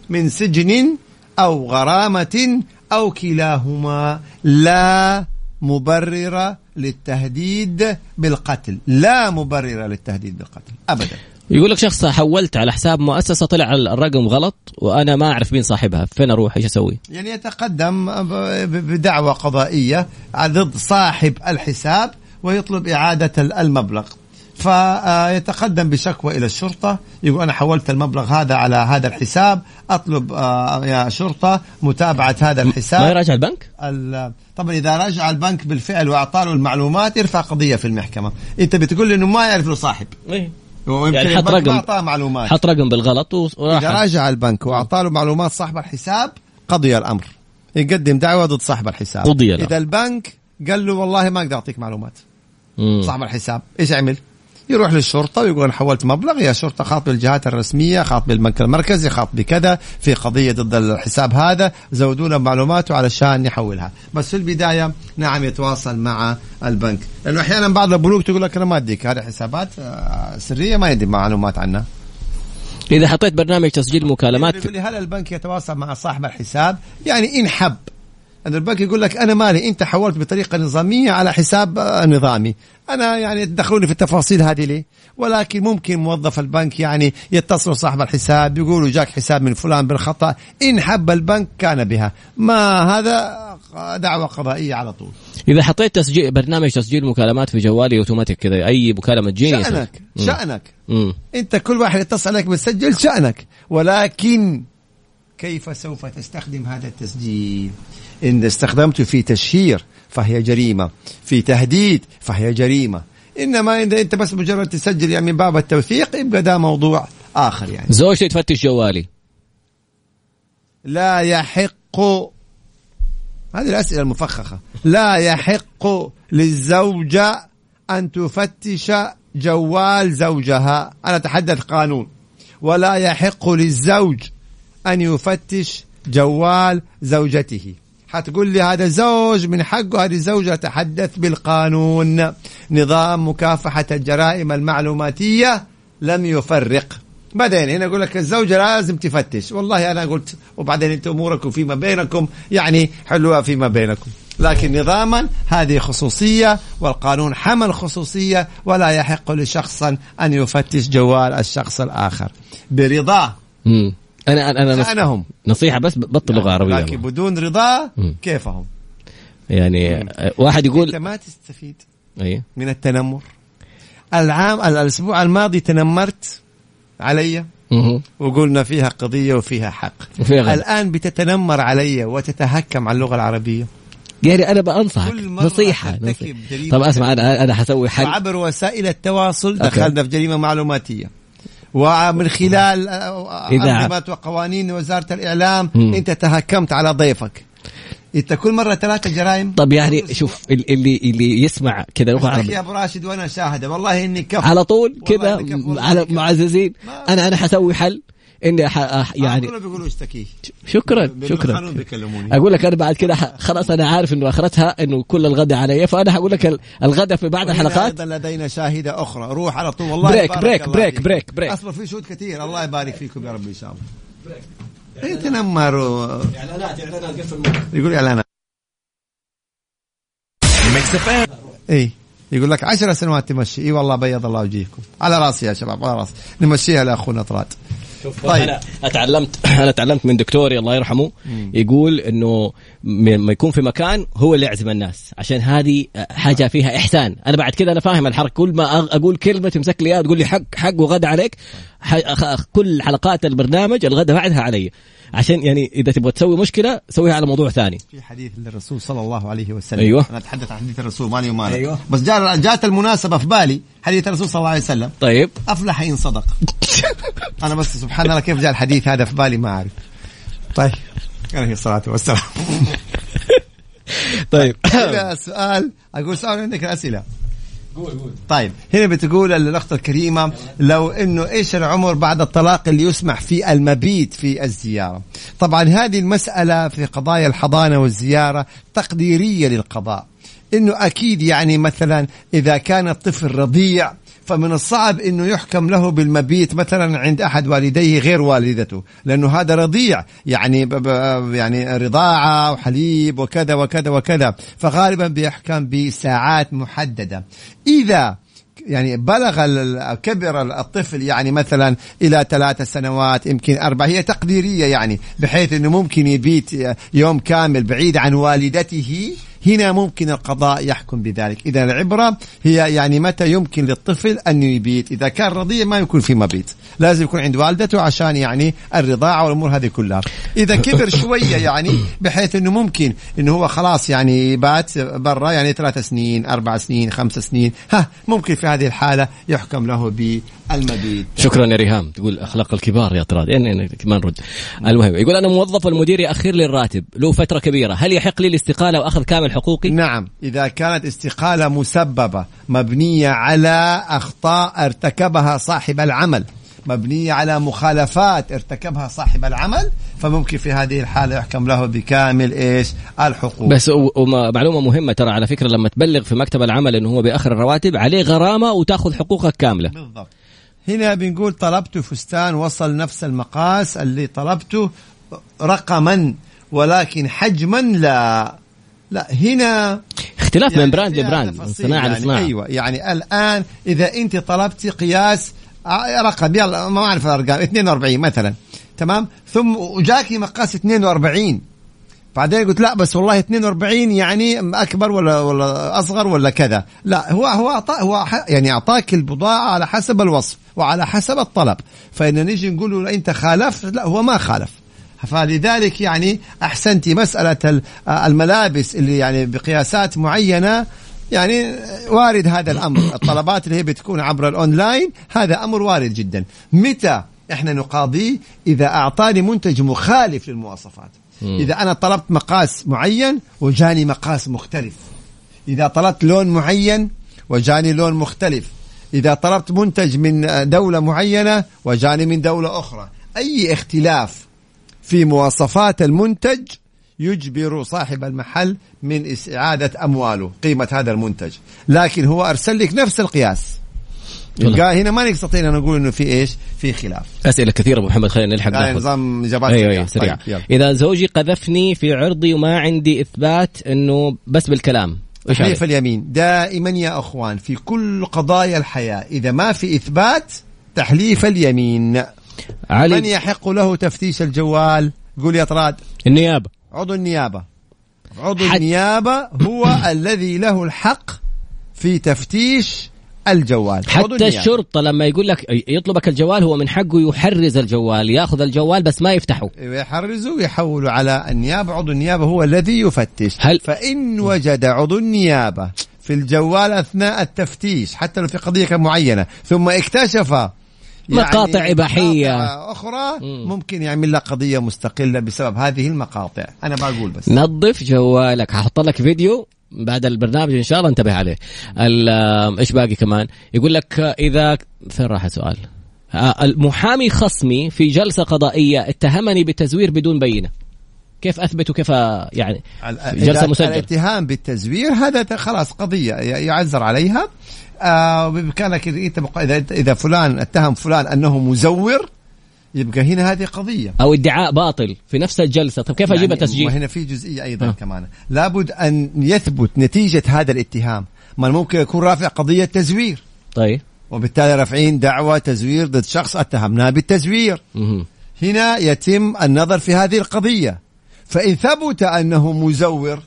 من سجن أو غرامة أو كلاهما. لا مبرر للتهديد بالقتل. لا مبرر للتهديد بالقتل. أبدا. يقول لك شخص حولت على حساب مؤسسة طلع الرقم غلط وأنا ما أعرف مين صاحبها. فين أروح؟ إيش أسوي؟ يعني يتقدم بدعوى قضائية ضد صاحب الحساب ويطلب إعادة ال- المبلغ. فيتقدم بشكوى إلى الشرطة. يقول أنا حولت المبلغ هذا على هذا الحساب. أطلب آه، يا شرطة متابعة هذا ما الحساب. يراجع البنك؟ ال- طبعا إذا رجع البنك بالفعل واعطى له المعلومات يرفع قضية في المحكمة. أنت بتقول لي إنه ما يعرف له صاحب. ويمكن يعني حط رقم. ما أعطاه معلومات. حط رقم بالغلط إذا وراح راجع البنك واعطى له معلومات صاحب الحساب قضي الأمر. يقدم دعوة ضد صاحب الحساب. قضي الأمر. إذا البنك قال له والله ما أقدر أعطيك معلومات. مم. صاحب الحساب. إيش عمل يروح للشرطة ويقول أنا حولت مبلغ يا شرطة خاطب الجهات الرسمية خاطب البنك المركزي خاطب بكذا في قضية ضد الحساب هذا زودونا بمعلوماته علشان نحولها بس في البداية نعم يتواصل مع البنك. لأنه أحيانا بعض البنوك تقول لك أنا ما أديك هذه حسابات آه، سرية ما يدي معلومات عنها. إذا حطيت برنامج تسجيل مكالمات لي هل البنك يتواصل مع صاحب الحساب يعني إن حب. أن البنك يقول لك أنا مالي أنت حولت بطريقة نظامية على حساب آه، نظامي. أنا يعني تدخلوني في التفاصيل هذه ليه؟ ولكن ممكن موظف البنك يعني يتصل صاحب الحساب يقولوا جاك حساب من فلان بالخطأ إن حب البنك كان بها. ما هذا؟ دعوة قضائية على طول. إذا حطيت تسجيل برنامج تسجيل مكالمات في جوالي أوتوماتيك كذا أي مكالمة تجيني شأنك شأنك. مم. أنت كل واحد يتصل عليك بتسجل شأنك. ولكن كيف سوف تستخدم هذا التسجيل؟ إن استخدمته في تشهير فهي جريمة في تهديد فهي جريمة. إنما إذا أنت بس مجرد تسجل يعني من باب التوثيق يبقى ده موضوع آخر يعني. زوجتي تفتش جوالي. لا يحق هذه الأسئلة المفخخة. لا يحق للزوجة أن تفتش جوال زوجها. أنا أتحدث قانون. ولا يحق للزوج أن يفتش جوال زوجته. حتقول لي هذا زوج من حقه هذه الزوجة تحدث بالقانون. نظام مكافحة الجرائم المعلوماتية لم يفرق. بعدين هنا يقول لك الزوجة لازم تفتش. والله أنا قلت وبعدين أنت أموركم فيما بينكم يعني حلوها فيما بينكم. لكن نظاما هذه خصوصية والقانون حمل خصوصية ولا يحق لشخص أن يفتش جوال الشخص الآخر. برضاه مم. أنا أنا أنا شأنهم نصيحة بس بطل لغة لكن عربية بدون رضاه. كيفهم؟ يعني آه، واحد يقول ما تستفيد أي. من التنمر. العام الأسبوع الماضي تنمرت علي. وقلنا فيها قضية وفيها حق. الآن بتتنمر علي وتتهكم على اللغة العربية. يعني أنا بأنصحك. كل مرة نصيحة طب أسمع أنا أنا حسوي حل. وعبر وسائل التواصل. دخلنا في جريمة معلوماتية. ومن خلال إذاعة. أنظمة وقوانين وزارة الإعلام مم. أنت تهكمت على ضيفك. أنت كل مرة ثلاثة جرائم؟ طب يعني شوف ال- اللي اللي يسمع كذا لغة أخي يا أبو راشد وأنا شاهدة. والله إني كفر على طول كذا؟ على. معززين. أنا أنا حسوي حل. إني ح... أح- يعني كلهم بيقولوا اشتكيه شكرا شكرا. أقول لك أنا بعد كده ح- خلاص أنا عارف إنه أخرتها إنه كل الغداء علي فأنا حقول لك ال- الغداء في وهنا الحلقات. أيضا لدينا شاهدة أخرى. روح على طول. والله break، break، break،. break، break. أصبر في شهود كثير الله يبارك فيكم يا رب إن شاء الله. يتنمر و... اعلانات اعلانات قفل يقول اعلانات اي يقول لك عشر سنوات تمشي. إي والله بيض الله وجيهكم على راسي يا شباب على راسي. نمشيها لأخونا طراد. شوف طيب. أنا أتعلمت أنا تعلمت من دكتوري الله يرحمه يقول إنه لما يكون في مكان هو اللي يعزم الناس. عشان هذه حاجة فيها إحسان. أنا بعد كذا أنا فاهم الحركة. كل ما أقول كلمة تمسك لي إياها تقول لي حق حق وغدا عليك كل حلقات البرنامج الغدا بعدها علي. عشان يعني إذا تبغى تسوي مشكلة سويها على موضوع ثاني. في حديث للرسول صلى الله عليه وسلم. أيوة. أنا أتحدث عن حديث الرسول مالي ومالك أيوة. بس جاء جات المناسبة في بالي حديث الرسول صلى الله عليه وسلم. طيب. أفلح إن صدق. أنا بس سبحان الله كيف جاء الحديث هذا في بالي ما أعرف. طيب. عليه الصلاة والسلام. طيب. هنا السؤال أقول سؤال عندك الاسئله طيب هنا بتقول الأخت الكريمة لو إنه إيش العمر بعد الطلاق اللي يسمح فيه المبيت في الزيارة؟ طبعا هذه المسألة في قضايا الحضانة والزيارة تقديرية للقضاء. إنه أكيد يعني مثلا إذا كان الطفل رضيع فمن الصعب إنه يحكم له بالمبيت مثلا عند أحد والديه غير والدته لأنه هذا رضيع يعني يعني رضاعة وحليب وكذا وكذا وكذا فغالبا بيحكم بساعات محددة. إذا يعني بلغ كبر الطفل يعني مثلا إلى ثلاث سنوات يمكن أربع هي تقديرية يعني بحيث إنه ممكن يبيت يوم كامل بعيد عن والدته هنا ممكن القضاء يحكم بذلك. إذا العبرة هي يعني متى يمكن للطفل أن يبيت. إذا كان رضيع ما يكون في مبيت. لازم يكون عند والدته عشان يعني الرضاعة والأمور هذه كلها. إذا كبر شوية يعني بحيث أنه ممكن أنه هو خلاص يعني بات برا يعني ثلاث سنين أربع سنين خمس سنين. ها ممكن في هذه الحالة يحكم له بالمبيت. شكرا يا ريهام. تقول أخلاق الكبار يا طراد يعني ما نرد. المهم يقول أنا موظف والمدير يأخر لي الراتب. له فترة كبيرة هل يحق لي الاستقالة وأخذ كامل حقوقي؟ نعم إذا كانت استقالة مسببة مبنية على أخطاء ارتكبها صاحب العمل مبنية على مخالفات ارتكبها صاحب العمل فممكن في هذه الحالة يحكم له بكامل إيش؟ الحقوق. بس ومعلومه مهمة ترى على فكرة لما تبلغ في مكتب العمل إنه هو بياخر الرواتب عليه غرامة وتأخذ حقوقك كاملة. بالضبط. هنا بنقول طلبت فستان وصل نفس المقاس اللي طلبته رقما ولكن حجما لا. لا هنا اختلاف من brand ل brand من صناعة يعني لصناعه أيوه يعني الآن إذا أنت طلبتي قياس ع- رقم يلا ما أعرف الأرقام 42 مثلا تمام؟ ثم وجاكي مقاس 42 بعدين قلت لا بس والله 42 يعني أكبر ولا ولا أصغر ولا كذا. لا هو هو أعطى هو يعني أعطاك البضاعة على حسب الوصف وعلى حسب الطلب. فإن نيجي نقول له أنت خالفت. لا هو ما خالف. فلذلك يعني احسنتي مسألة ال- الملابس اللي يعني بقياسات معينة. يعني وارد هذا الأمر. الطلبات اللي هي بتكون عبر الأونلاين هذا أمر وارد جدا. متى إحنا نقاضيه إذا أعطاني منتج مخالف للمواصفات. إذا أنا طلبت مقاس معين وجاني مقاس مختلف. إذا طلبت لون معين وجاني لون مختلف. إذا طلبت منتج من دولة معينة وجاني من دولة أخرى. أي اختلاف في مواصفات المنتج يجبر صاحب المحل من إعادة أمواله قيمة هذا المنتج. لكن هو أرسل لك نفس القياس. يبقى هنا ما نستطيع أن نقول أنه في إيش؟ في خلاف. أسئلة كثيرة أبو محمد خلينا نلحق يعني نظام إجابات أيوه سريعة. أيوه سريع. طيب،. إذا زوجي قذفني في عرضي وما عندي إثبات إنه بس بالكلام إيش تحليف؟ اليمين. دائما يا أخوان في كل قضايا الحياة إذا ما في إثبات تحليف اليمين. من علي يحق له تفتيش الجوال؟ قول يا طراد. النيابة. عضو النيابة. عضو حد- النيابة هو الذي له الحق في تفتيش الجوال. حتى النيابة. الشرطة لما يقول لك يطلبك الجوال هو من حقه يحرز الجوال ياخذ الجوال بس ما يفتحه. يحرزوا ويحولوا على النيابة. عضو النيابة هو الذي يفتش. هل- فإن وجد عضو النيابة في الجوال أثناء التفتيش حتى لو في قضية معينة ثم اكتشف مقاطع إباحية. مقاطع أخرى مم. ممكن يعمل لك قضية مستقلة بسبب هذه المقاطع. أنا بقول بس. نظف جوالك. هحط لك فيديو بعد البرنامج إن شاء الله انتبه عليه. إيش باقي كمان؟ يقول لك إذا فين راح السؤال؟ آه، المحامي خصمي في جلسة قضائية اتهمني بالتزوير بدون بينة. كيف اثبت وكيف يعني جلسة مسجلة؟ الاتهام بالتزوير هذا خلاص قضية ي- يعذر عليها. آه مق- إذا إذا فلان اتهم فلان أنه مزور يبقى هنا هذه قضية. أو ادعاء باطل في نفس الجلسة. طب كيف يعني تسجيل وهنا في جزئية أيضا آه. كمان. لابد أن يثبت نتيجة هذا الاتهام. ما ممكن يكون رافع قضية تزوير. طيب. وبالتالي رافعين دعوة تزوير ضد شخص اتهمناه بالتزوير. مهم. هنا يتم النظر في هذه القضية. فإن ثبت أنه مزور.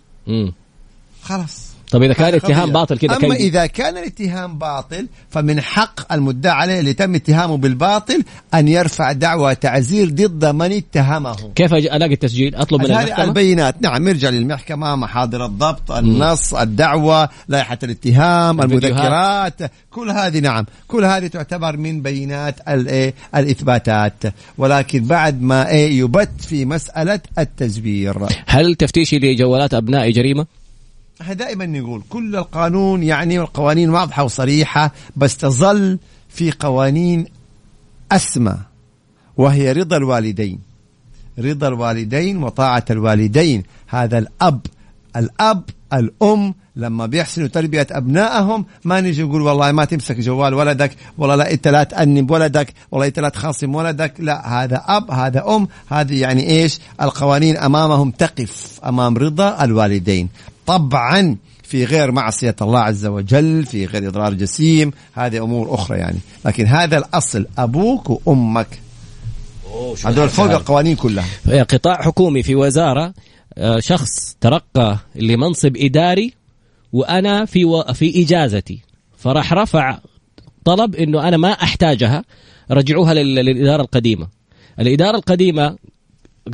خلاص طب إذا كان هذه اتهام قضية. باطل كذا كيف؟ إذا كان الاتهام باطل فمن حق المدعى عليه اللي تم اتهامه بالباطل أن يرفع دعوى تعزير ضد من اتهمه. كيف ألاقي التسجيل؟ أطلب من المحكمة؟ البينات. نعم يرجع للمحكمة. محاضر الضبط النص الدعوة لائحة الاتهام. المذكرات كل هذه نعم. كل هذه تعتبر من بينات الإيه؟ الإثباتات. ولكن بعد ما إيه يبت في مسألة التزوير هل تفتيشي لجوالات ابنائي جريمة؟ إحنا دائما نقول كل القانون يعني القوانين واضحة وصريحة بس تظل في قوانين أسمى وهي رضا الوالدين. رضا الوالدين وطاعة الوالدين. هذا الأب الأب الأم لما بيحسنوا تربية أبنائهم ما نيجي نقول والله ما تمسك جوال ولدك والله لا أنت لا تأنب ولدك والله أنت لا تخاصم ولدك. لا هذا أب هذا أم هذه يعني إيش؟ القوانين أمامهم تقف أمام رضا الوالدين. طبعا في غير معصية الله عز وجل في غير إضرار جسيم هذه أمور أخرى يعني. لكن هذا الأصل أبوك وأمك. هذول فوق القوانين كلها. قطاع حكومي في وزارة آه، شخص ترقى لمنصب إداري وأنا في و... في إجازتي. فراح رفع طلب إنه أنا ما أحتاجها رجعوها لل... للإدارة القديمة. الإدارة القديمة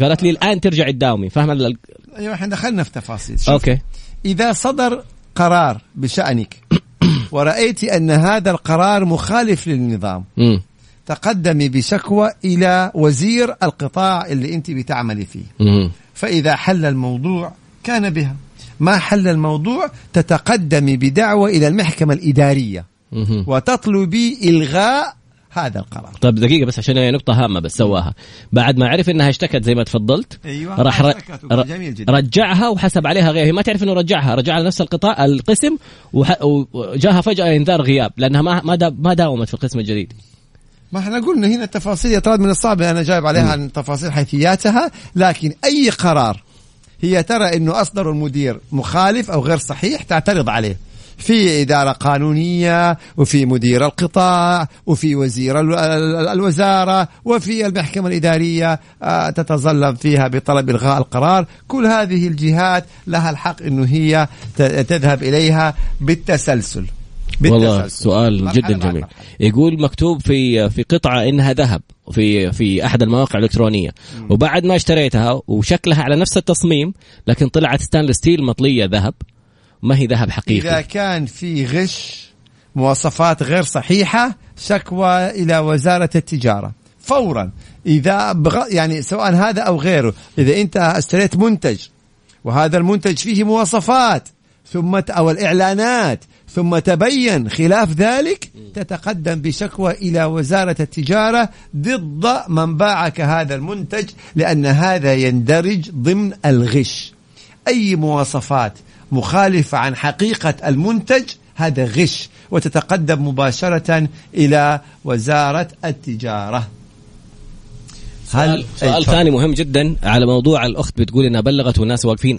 قالت لي الآن ترجع تداومي فاهم ال- أيوه إحنا دخلنا في تفاصيل. شوف أوكي. إذا صدر قرار بشأنك ورأيت أن هذا القرار مخالف للنظام امم تقدمي بشكوى إلى وزير القطاع اللي أنت بتعملي فيه. امم فإذا حل الموضوع كان بها. ما حل الموضوع تتقدمي بدعوة إلى المحكمة الإدارية. وتطلبي إلغاء هذا القرار. طيب دقيقة بس عشان هي نقطة هامة بس سواها. بعد ما عرف إنها اشتكت زي ما تفضلت أيوة، راح ر... ر... جميل جدا. رجعها وحسب عليها غياب هي ما تعرف إنه رجعها رجعها لنفس القطاع القسم وح... وجاها فجأة إنذار غياب لأنها ما ما, دا... ما داومت في القسم الجديد. ما إحنا قلنا هنا التفاصيل يا طراد من الصعب أنا جايب عليها عن تفاصيل حيثياتها لكن أي قرار هي ترى إنه أصدر المدير مخالف أو غير صحيح تعترض عليه. في إدارة قانونية وفي مدير القطاع وفي وزير ال- ال- الوزارة وفي المحكمة الإدارية آه، تتظلم فيها بطلب إلغاء القرار. كل هذه الجهات لها الحق أنه هي تذهب إليها بالتسلسل. والله. سؤال جدا جميل. مرحلة. يقول مكتوب في في قطعة إنها ذهب في في أحد المواقع الإلكترونية. وبعد ما اشتريتها وشكلها على نفس التصميم لكن طلعت stainless steel مطلية ذهب ما هي ذهب حقيقي؟ كان في غش مواصفات غير صحيحة شكوى إلى وزارة التجارة. فورا. إذا بغ... يعني سواء هذا أو غيره إذا أنت أشتريت منتج وهذا المنتج فيه مواصفات ثم ت- أو الإعلانات ثم تبين خلاف ذلك تتقدم بشكوى إلى وزارة التجارة ضد من باعك هذا المنتج لأن هذا يندرج ضمن الغش. أي مواصفات مخالفة عن حقيقة المنتج هذا غش وتتقدم مباشرة إلى وزارة التجارة. سؤال, أي، سؤال. ثاني مهم جدا على موضوع الأخت بتقول إنها بلغت والناس واقفين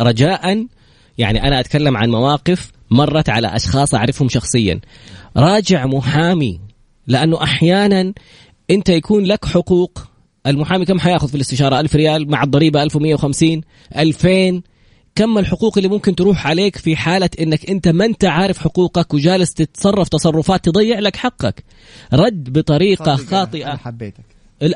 رجاء. يعني أنا أتكلم عن مواقف مرت على أشخاص أعرفهم شخصيا. راجع محامي لأنه أحيانا أنت يكون لك حقوق. المحامي كم حياخذ في الاستشارة؟ 1000 ريال مع الضريبة 1150 2000 كم الحقوق اللي ممكن تروح عليك في حالة إنك أنت ما أنت عارف حقوقك وجالس تتصرف تصرفات تضيع لك حقك. رد بطريقة خاطئة. أنا حبيتك.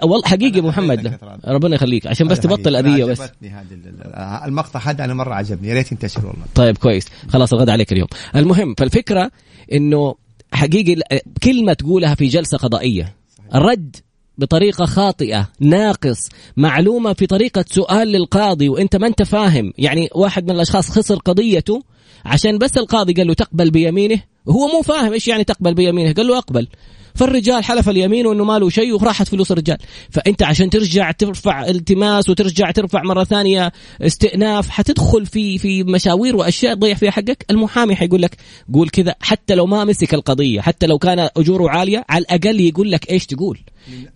والله حقيقي أنا محمد. ربنا يخليك. عشان بس تبطل. أذية بس. عجبتني هذا ال- ال- المقطع هذا أنا مرة عجبني. يا ريت ينتشر والله. طيب كويس. خلاص الغد عليك اليوم. المهم فالفكرة إنه حقيقي كلمه تقولها في جلسة قضائية رد بطريقة خاطئة ناقص معلومة في طريقة سؤال للقاضي وإنت ما إنت فاهم. يعني واحد من الأشخاص خسر قضيته عشان بس القاضي قال له تقبل بيمينه هو مو فاهم إيش يعني تقبل بيمينه قال له أقبل. فالرجال حلف اليمين وإنه ما له شيء وراحت فلوس الرجال. فأنت عشان ترجع ترفع التماس وترجع ترفع مرة ثانية استئناف حتدخل في في مشاوير وأشياء تضيع فيها حقك. المحامي حيقول لك قول كذا حتى لو ما مسك القضية حتى لو كان أجوره عالية على الأقل يقول لك إيش تقول.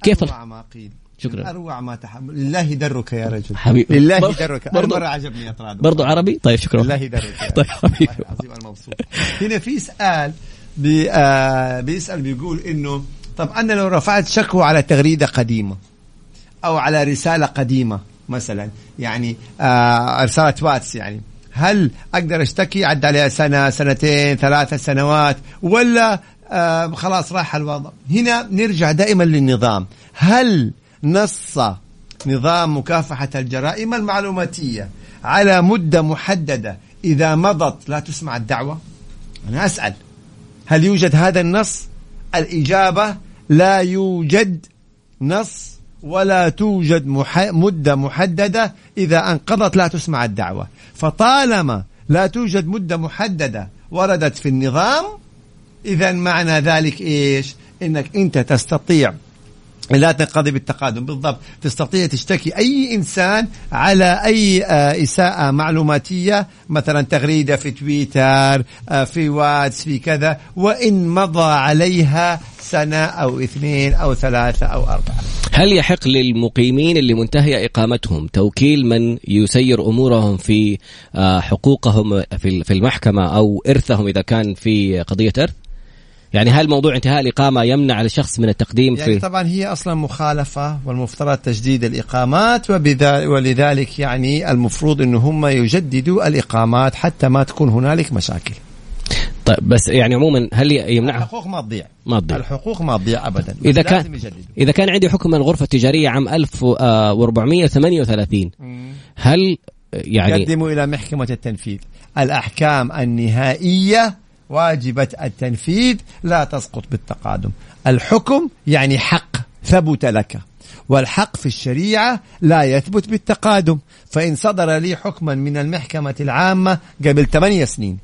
كيف ما قيل. شكراً. من أروع ما تحمل لله درك يا رجل. حبيبي. لله درك برضو- مرة عجبني يا طراد برضو عربي؟ طيب شكرا. لله درك طيب. حبيبي. والله العظيم أنا مبسوط هنا في سؤال بي آه بيسأل بيقول إنه طب أنا لو رفعت شكوى على تغريدة قديمة أو على رسالة قديمة مثلا يعني آه رساله واتس يعني هل أقدر أشتكي عدى عليها سنة سنتين ثلاثة سنوات ولا آه خلاص راح الوضع؟ هنا نرجع دائما للنظام. هل نص نظام مكافحة الجرائم المعلوماتية على مدة محددة إذا مضت لا تسمع الدعوة؟ أنا أسأل. هل يوجد هذا النص؟ الإجابة لا يوجد نص ولا توجد مح... مدة محددة إذا أنقضت لا تسمع الدعوة. فطالما لا توجد مدة محددة وردت في النظام إذا معنى ذلك إيش؟ إنك أنت تستطيع لا تنقضي بالتقادم. بالضبط. تستطيع تشتكي أي إنسان على أي آه، إساءة معلوماتية مثلا تغريدة في تويتر آه، في واتس في كذا وإن مضى عليها سنة أو اثنين أو ثلاثة أو أربعة. هل يحق للمقيمين اللي منتهية إقامتهم توكيل من يسير أمورهم في آه، حقوقهم في المحكمة أو إرثهم إذا كان في قضية إرث؟ يعني هل موضوع انتهاء الإقامة يمنع الشخص من التقديم يعني في طبعا هي أصلا مخالفة والمفترض تجديد الإقامات ولذلك يعني المفروض أن هم يجددوا الإقامات حتى ما تكون هنالك مشاكل. طيب بس يعني عموما هل يمنعها؟ الحقوق ما تضيع. ما تضيع. الحقوق ما تضيع ابدا. إذا كان إذا كان عندي حكم الغرفة التجارية عام 1438 هل يعني قدموا إلى محكمة التنفيذ. الأحكام النهائية واجبة التنفيذ لا تسقط بالتقادم. الحكم يعني حق ثبت لك والحق في الشريعة لا يثبت بالتقادم. فإن صدر لي حكما من المحكمة العامة قبل ثمانية سنين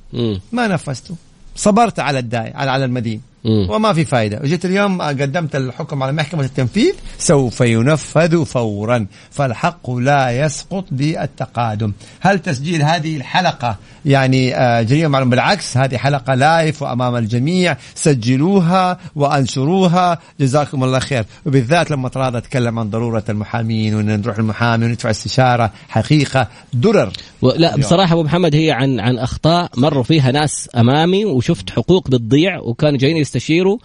ما نفذته. صبرت على الداعي على المدين. وما في فائده وجيت اليوم قدمت الحكم على محكمة التنفيذ سوف ينفذ فورا. فالحق لا يسقط بالتقادم. هل تسجيل هذه الحلقة يعني آه، جريمة معلوم بالعكس هذه حلقة لايف وأمام الجميع. سجلوها وأنشروها. جزاكم الله خير. وبالذات لما تراضى اتكلم عن ضرورة المحامين وإن نروح المحامي وندفع استشارة حقيقة. درر. لا بصراحة أبو محمد هي عن عن أخطاء مروا فيها ناس أمامي وشفت حقوق بتضيع وكانوا جايين يستشيروا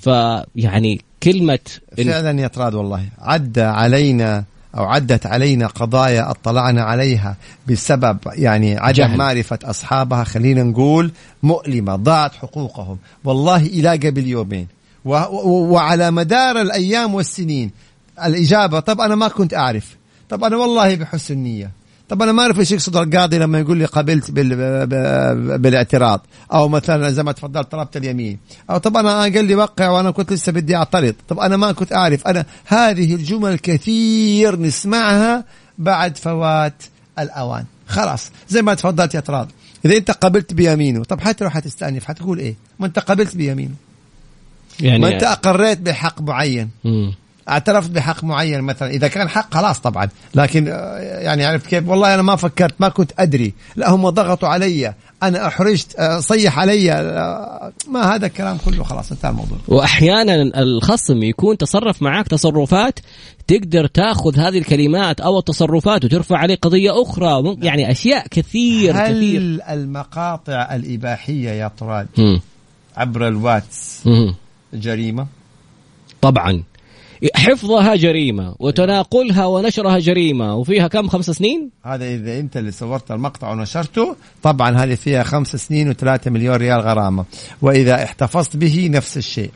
فيعني كلمة فعلا يا طراد والله. عدى علينا أو عدت علينا قضايا اطلعنا عليها بسبب يعني عدم جهل. معرفة أصحابها. خلينا نقول مؤلمة ضاعت حقوقهم. والله إلى قبل يومين. و وعلى مدار الأيام والسنين. الإجابة طب أنا ما كنت أعرف. طب أنا والله بحسن نية. طب أنا ما أعرف إيش يقصد القاضي لما يقول لي قبلت بال... بالاعتراض أو مثلا زي ما تفضلت طلبت اليمين. أو طب أنا قال لي وقع وأنا كنت لسه بدي أعترض. طب أنا ما كنت أعرف. أنا هذه الجمل كثير نسمعها بعد فوات الأوان. خلاص زي ما تفضلت اعتراض إذا أنت قبلت بيمينه طب حتى لو حتستأنف حتقول إيه؟ ما أنت قبلت بيمينه. يعني ما أنت أقريت بحق معين. مم. اعترفت بحق معين مثلا. إذا كان حق خلاص طبعا. لكن آه، يعني عرفت كيف؟ والله أنا ما فكرت ما كنت أدري. لا هم ضغطوا علي. أنا أحرجت آه، صيح علي آه، ما هذا الكلام كله. خلاص انتهى الموضوع. واحيانا الخصم يكون تصرف معك تصرفات تقدر تاخذ هذه الكلمات أو التصرفات وترفع عليه قضية أخرى. يعني أشياء كثير هل كثير. المقاطع الإباحية يا طراد عبر الواتس جريمة؟ طبعا. حفظها جريمة وتناقلها ونشرها جريمة وفيها كم خمس سنين؟ هذا إذا أنت اللي صورت المقطع ونشرته طبعا هذه فيها خمس سنين وثلاثة مليون ريال غرامة. وإذا احتفظت به نفس الشيء.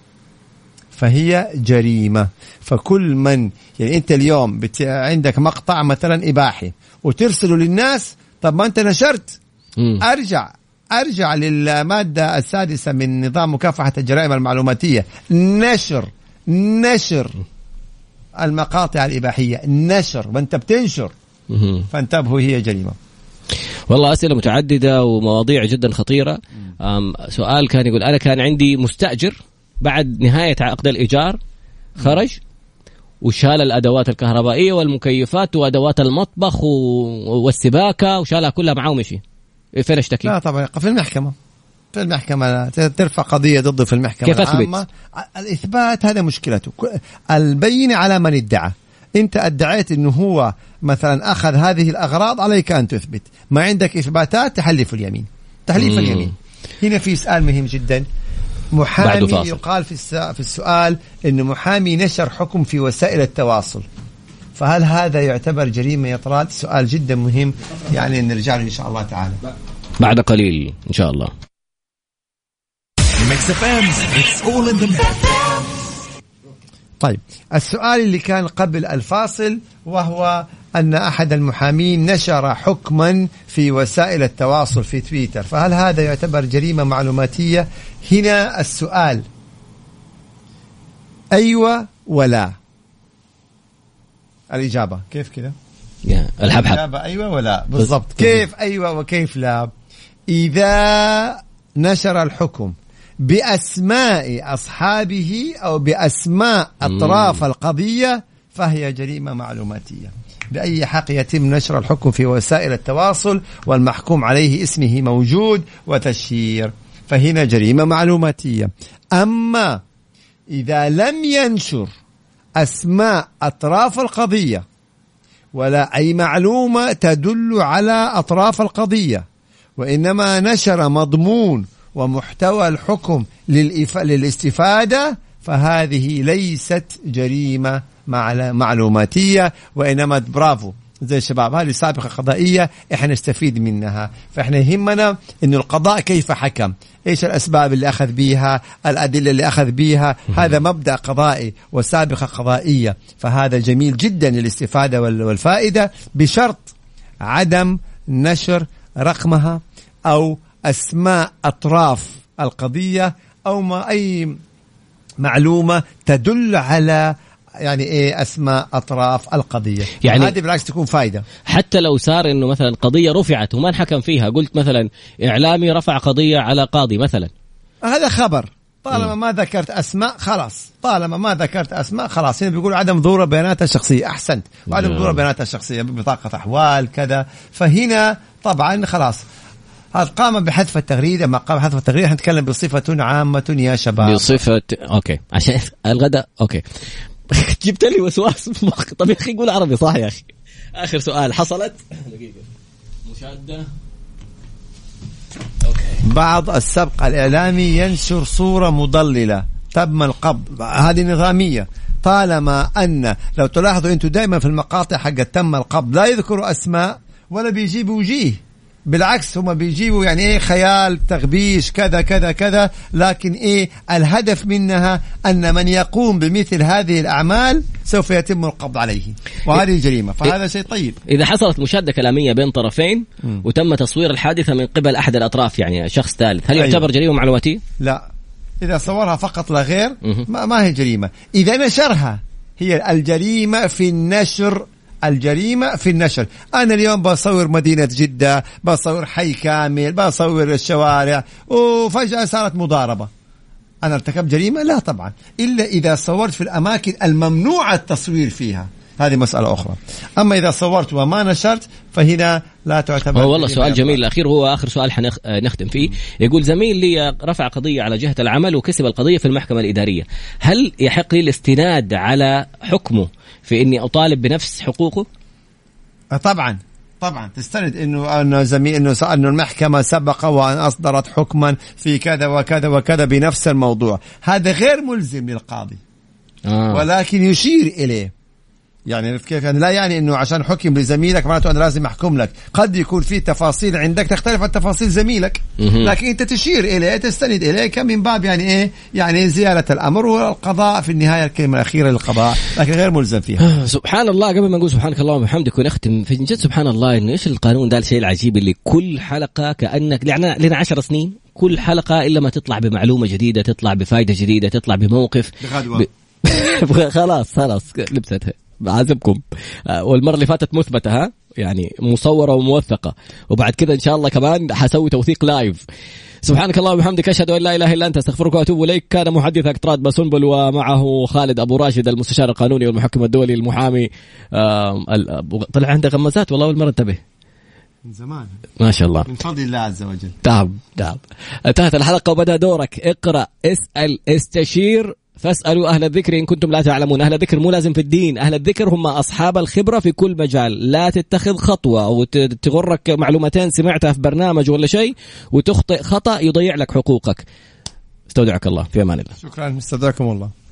فهي جريمة. فكل من يعني أنت اليوم بت... عندك مقطع مثلا إباحي وترسله للناس طب ما أنت نشرت. م. أرجع. أرجع للمادة السادسة من نظام مكافحة الجرائم المعلوماتية. نشر. نشر. المقاطع الإباحية. نشر وأنت بتنشر. فانتبهوا هي جريمة. والله أسئلة متعددة ومواضيع جدا خطيرة. سؤال كان يقول أنا كان عندي مستأجر بعد نهاية عقد الإيجار خرج وشال الأدوات الكهربائية والمكيفات وأدوات المطبخ والسباكة وشالها كلها معاه ومشي. فين اشتكي؟ لا طبعا في المحكمة. في المحكمة ترفع قضية ضده في المحكمة كيف العامة. الإثبات هذا مشكلته البينة على من ادعى. أنت ادعيت أنه هو مثلا أخذ هذه الأغراض عليك أن تثبت. ما عندك إثباتات تحلف اليمين. تحليف مم. اليمين. هنا في سؤال مهم جدا. محامي يقال في في السؤال انه محامي نشر حكم في وسائل التواصل. فهل هذا يعتبر جريمة يا طراد سؤال جدا مهم. يعني نرجع له إن شاء الله تعالى. بعد قليل إن شاء الله. طيب السؤال اللي كان قبل الفاصل وهو أن أحد المحامين نشر حكما في وسائل التواصل في تويتر. فهل هذا يعتبر جريمة معلوماتية؟ هنا السؤال. أيوة ولا؟ الإجابة. كيف كذا الحبحب. الإجابة أيوة ولا. بالضبط كيف أيوة وكيف لا؟ إذا نشر الحكم بأسماء أصحابه أو بأسماء أطراف القضية فهي جريمة معلوماتية. بأي حق يتم نشر الحكم في وسائل التواصل والمحكوم عليه اسمه موجود وتشهير. فهنا جريمة معلوماتية. أما إذا لم ينشر أسماء أطراف القضية ولا أي معلومة تدل على أطراف القضية وإنما نشر مضمون ومحتوى الحكم للاستفادة فهذه ليست جريمة معلوماتية وإنما برافو. زي الشباب هذه سابقة قضائية إحنا نستفيد منها. فإحنا يهمنا انه القضاء كيف حكم؟ إيش الأسباب اللي أخذ بيها؟ الأدلة اللي أخذ بيها؟ هذا مبدأ قضائي وسابقة قضائية. فهذا جميل جدا للاستفادة والفائدة بشرط عدم نشر رقمها أو أسماء أطراف القضية أو ما أي معلومة تدل على يعني إيه أسماء أطراف القضية. يعني هذه بالعكس تكون فائده حتى لو صار إنه مثلا قضية رفعت وما انحكم فيها قلت مثلا إعلامي رفع قضية على قاضي مثلا. هذا خبر. طالما ما ذكرت أسماء خلاص. طالما ما ذكرت أسماء خلاص. هنا بيقول عدم ظهور بياناتها الشخصية. أحسنت. وعدم ظهور بياناتها الشخصية ببطاقه أحوال كذا. فهنا طبعا خلاص. قام بحذف التغريدة ما قام بحذف التغريدة نتكلم بصفة عامة يا شباب. بصفة okay. عشان الغداء okay. جبت لي وسواس في مخي. طب يا أخي قول عربي صح يا أخي؟ آخر سؤال حصلت؟ دقيقة. مشادة. أوكي. بعض السبق الإعلامي ينشر صورة مضللة تم القبض. هذه نظامية. طالما أن لو تلاحظوا أنتم دائما في المقاطع حق تم القبض لا يذكروا أسماء ولا بيجيبوا وجيه. بالعكس هم بيجيبوا يعني إيه خيال تغبيش كذا كذا كذا لكن إيه الهدف منها أن من يقوم بمثل هذه الأعمال سوف يتم القبض عليه. وهذه جريمة فهذا شيء طيب. إذا حصلت مشادة كلامية بين طرفين. وتم تصوير الحادثة من قبل أحد الأطراف يعني شخص ثالث هل أيوه. يعتبر جريمة معلوماتيه لا. إذا صورها فقط لا غير ما, ما هي جريمة. إذا نشرها هي الجريمة في النشر الجريمة في النشر. أنا اليوم بصور مدينة جدة بصور حي كامل بصور الشوارع وفجأة صارت مضاربة. أنا ارتكبت جريمة؟ لا طبعا. إلا إذا صورت في الأماكن الممنوع التصوير فيها. هذه مسألة أخرى أما إذا صورت وما نشرت فهنا لا تعتبر هو والله سؤال جميل الأخير هو آخر سؤال حنختم فيه يقول زميل لي رفع قضية على جهة العمل وكسب القضية في المحكمة الإدارية هل يحق لي الاستناد على حكمه في إني أطالب بنفس حقوقه؟ أه، طبعا طبعا تستند إنه انه زميل إنه انه المحكمة سبق وأن أصدرت حكما في كذا وكذا وكذا بنفس الموضوع، هذا غير ملزم للقاضي. آه. ولكن يشير إليه. يعني عرفت كيف؟ يعني لا يعني إنه عشان حكم لزميلك معناته أنا لازم أحكم لك، قد يكون في تفاصيل عندك تختلف عن تفاصيل زميلك، لكن أنت تشير إليه تستند إليه من باب يعني إيه؟ يعني زياده الأمر والقضاء في النهاية الكلمة الأخيرة للقضاء، لكن غير ملزم فيها. سبحان الله قبل ما نقول سبحانك اللهم وبحمدك ونختم في جد سبحان الله إنه إيش القانون ده الشيء العجيب اللي كل حلقة كأنك لنا 10 سنين كل حلقة إلا ما تطلع بمعلومة جديدة تطلع بفائده جديدة تطلع بموقف ب... خلاص خلاص لبستها بعذبكم. آه، والمرة اللي فاتت مثبتة ها؟ يعني مصورة وموثقة. وبعد كذا إن شاء الله كمان حسوي توثيق لايف سبحانك اللهم وبحمدك أشهد أن لا إله إلا أنت أستغفرك وأتوب إليك. كان محدثك تراد بسنبل ومعه خالد أبو راشد المستشار القانوني والمحكم الدولي المحامي. طلع عنده غمازات؟ والله أول مرة انتبه. من زمان. ما شاء الله. من فضل الله عز وجل. تعب تعب انتهت الحلقة وبدأ دورك. اقرأ اسأل استشير. فاسألوا أهل الذكر إن كنتم لا تعلمون. أهل الذكر مو لازم في الدين. أهل الذكر هم أصحاب الخبرة في كل مجال. لا تتخذ خطوة أو تغرك معلومتين سمعتها في برنامج ولا شيء وتخطئ خطأ يضيع لك حقوقك. استودعك الله. في أمان الله. شكرا. استودعكم الله.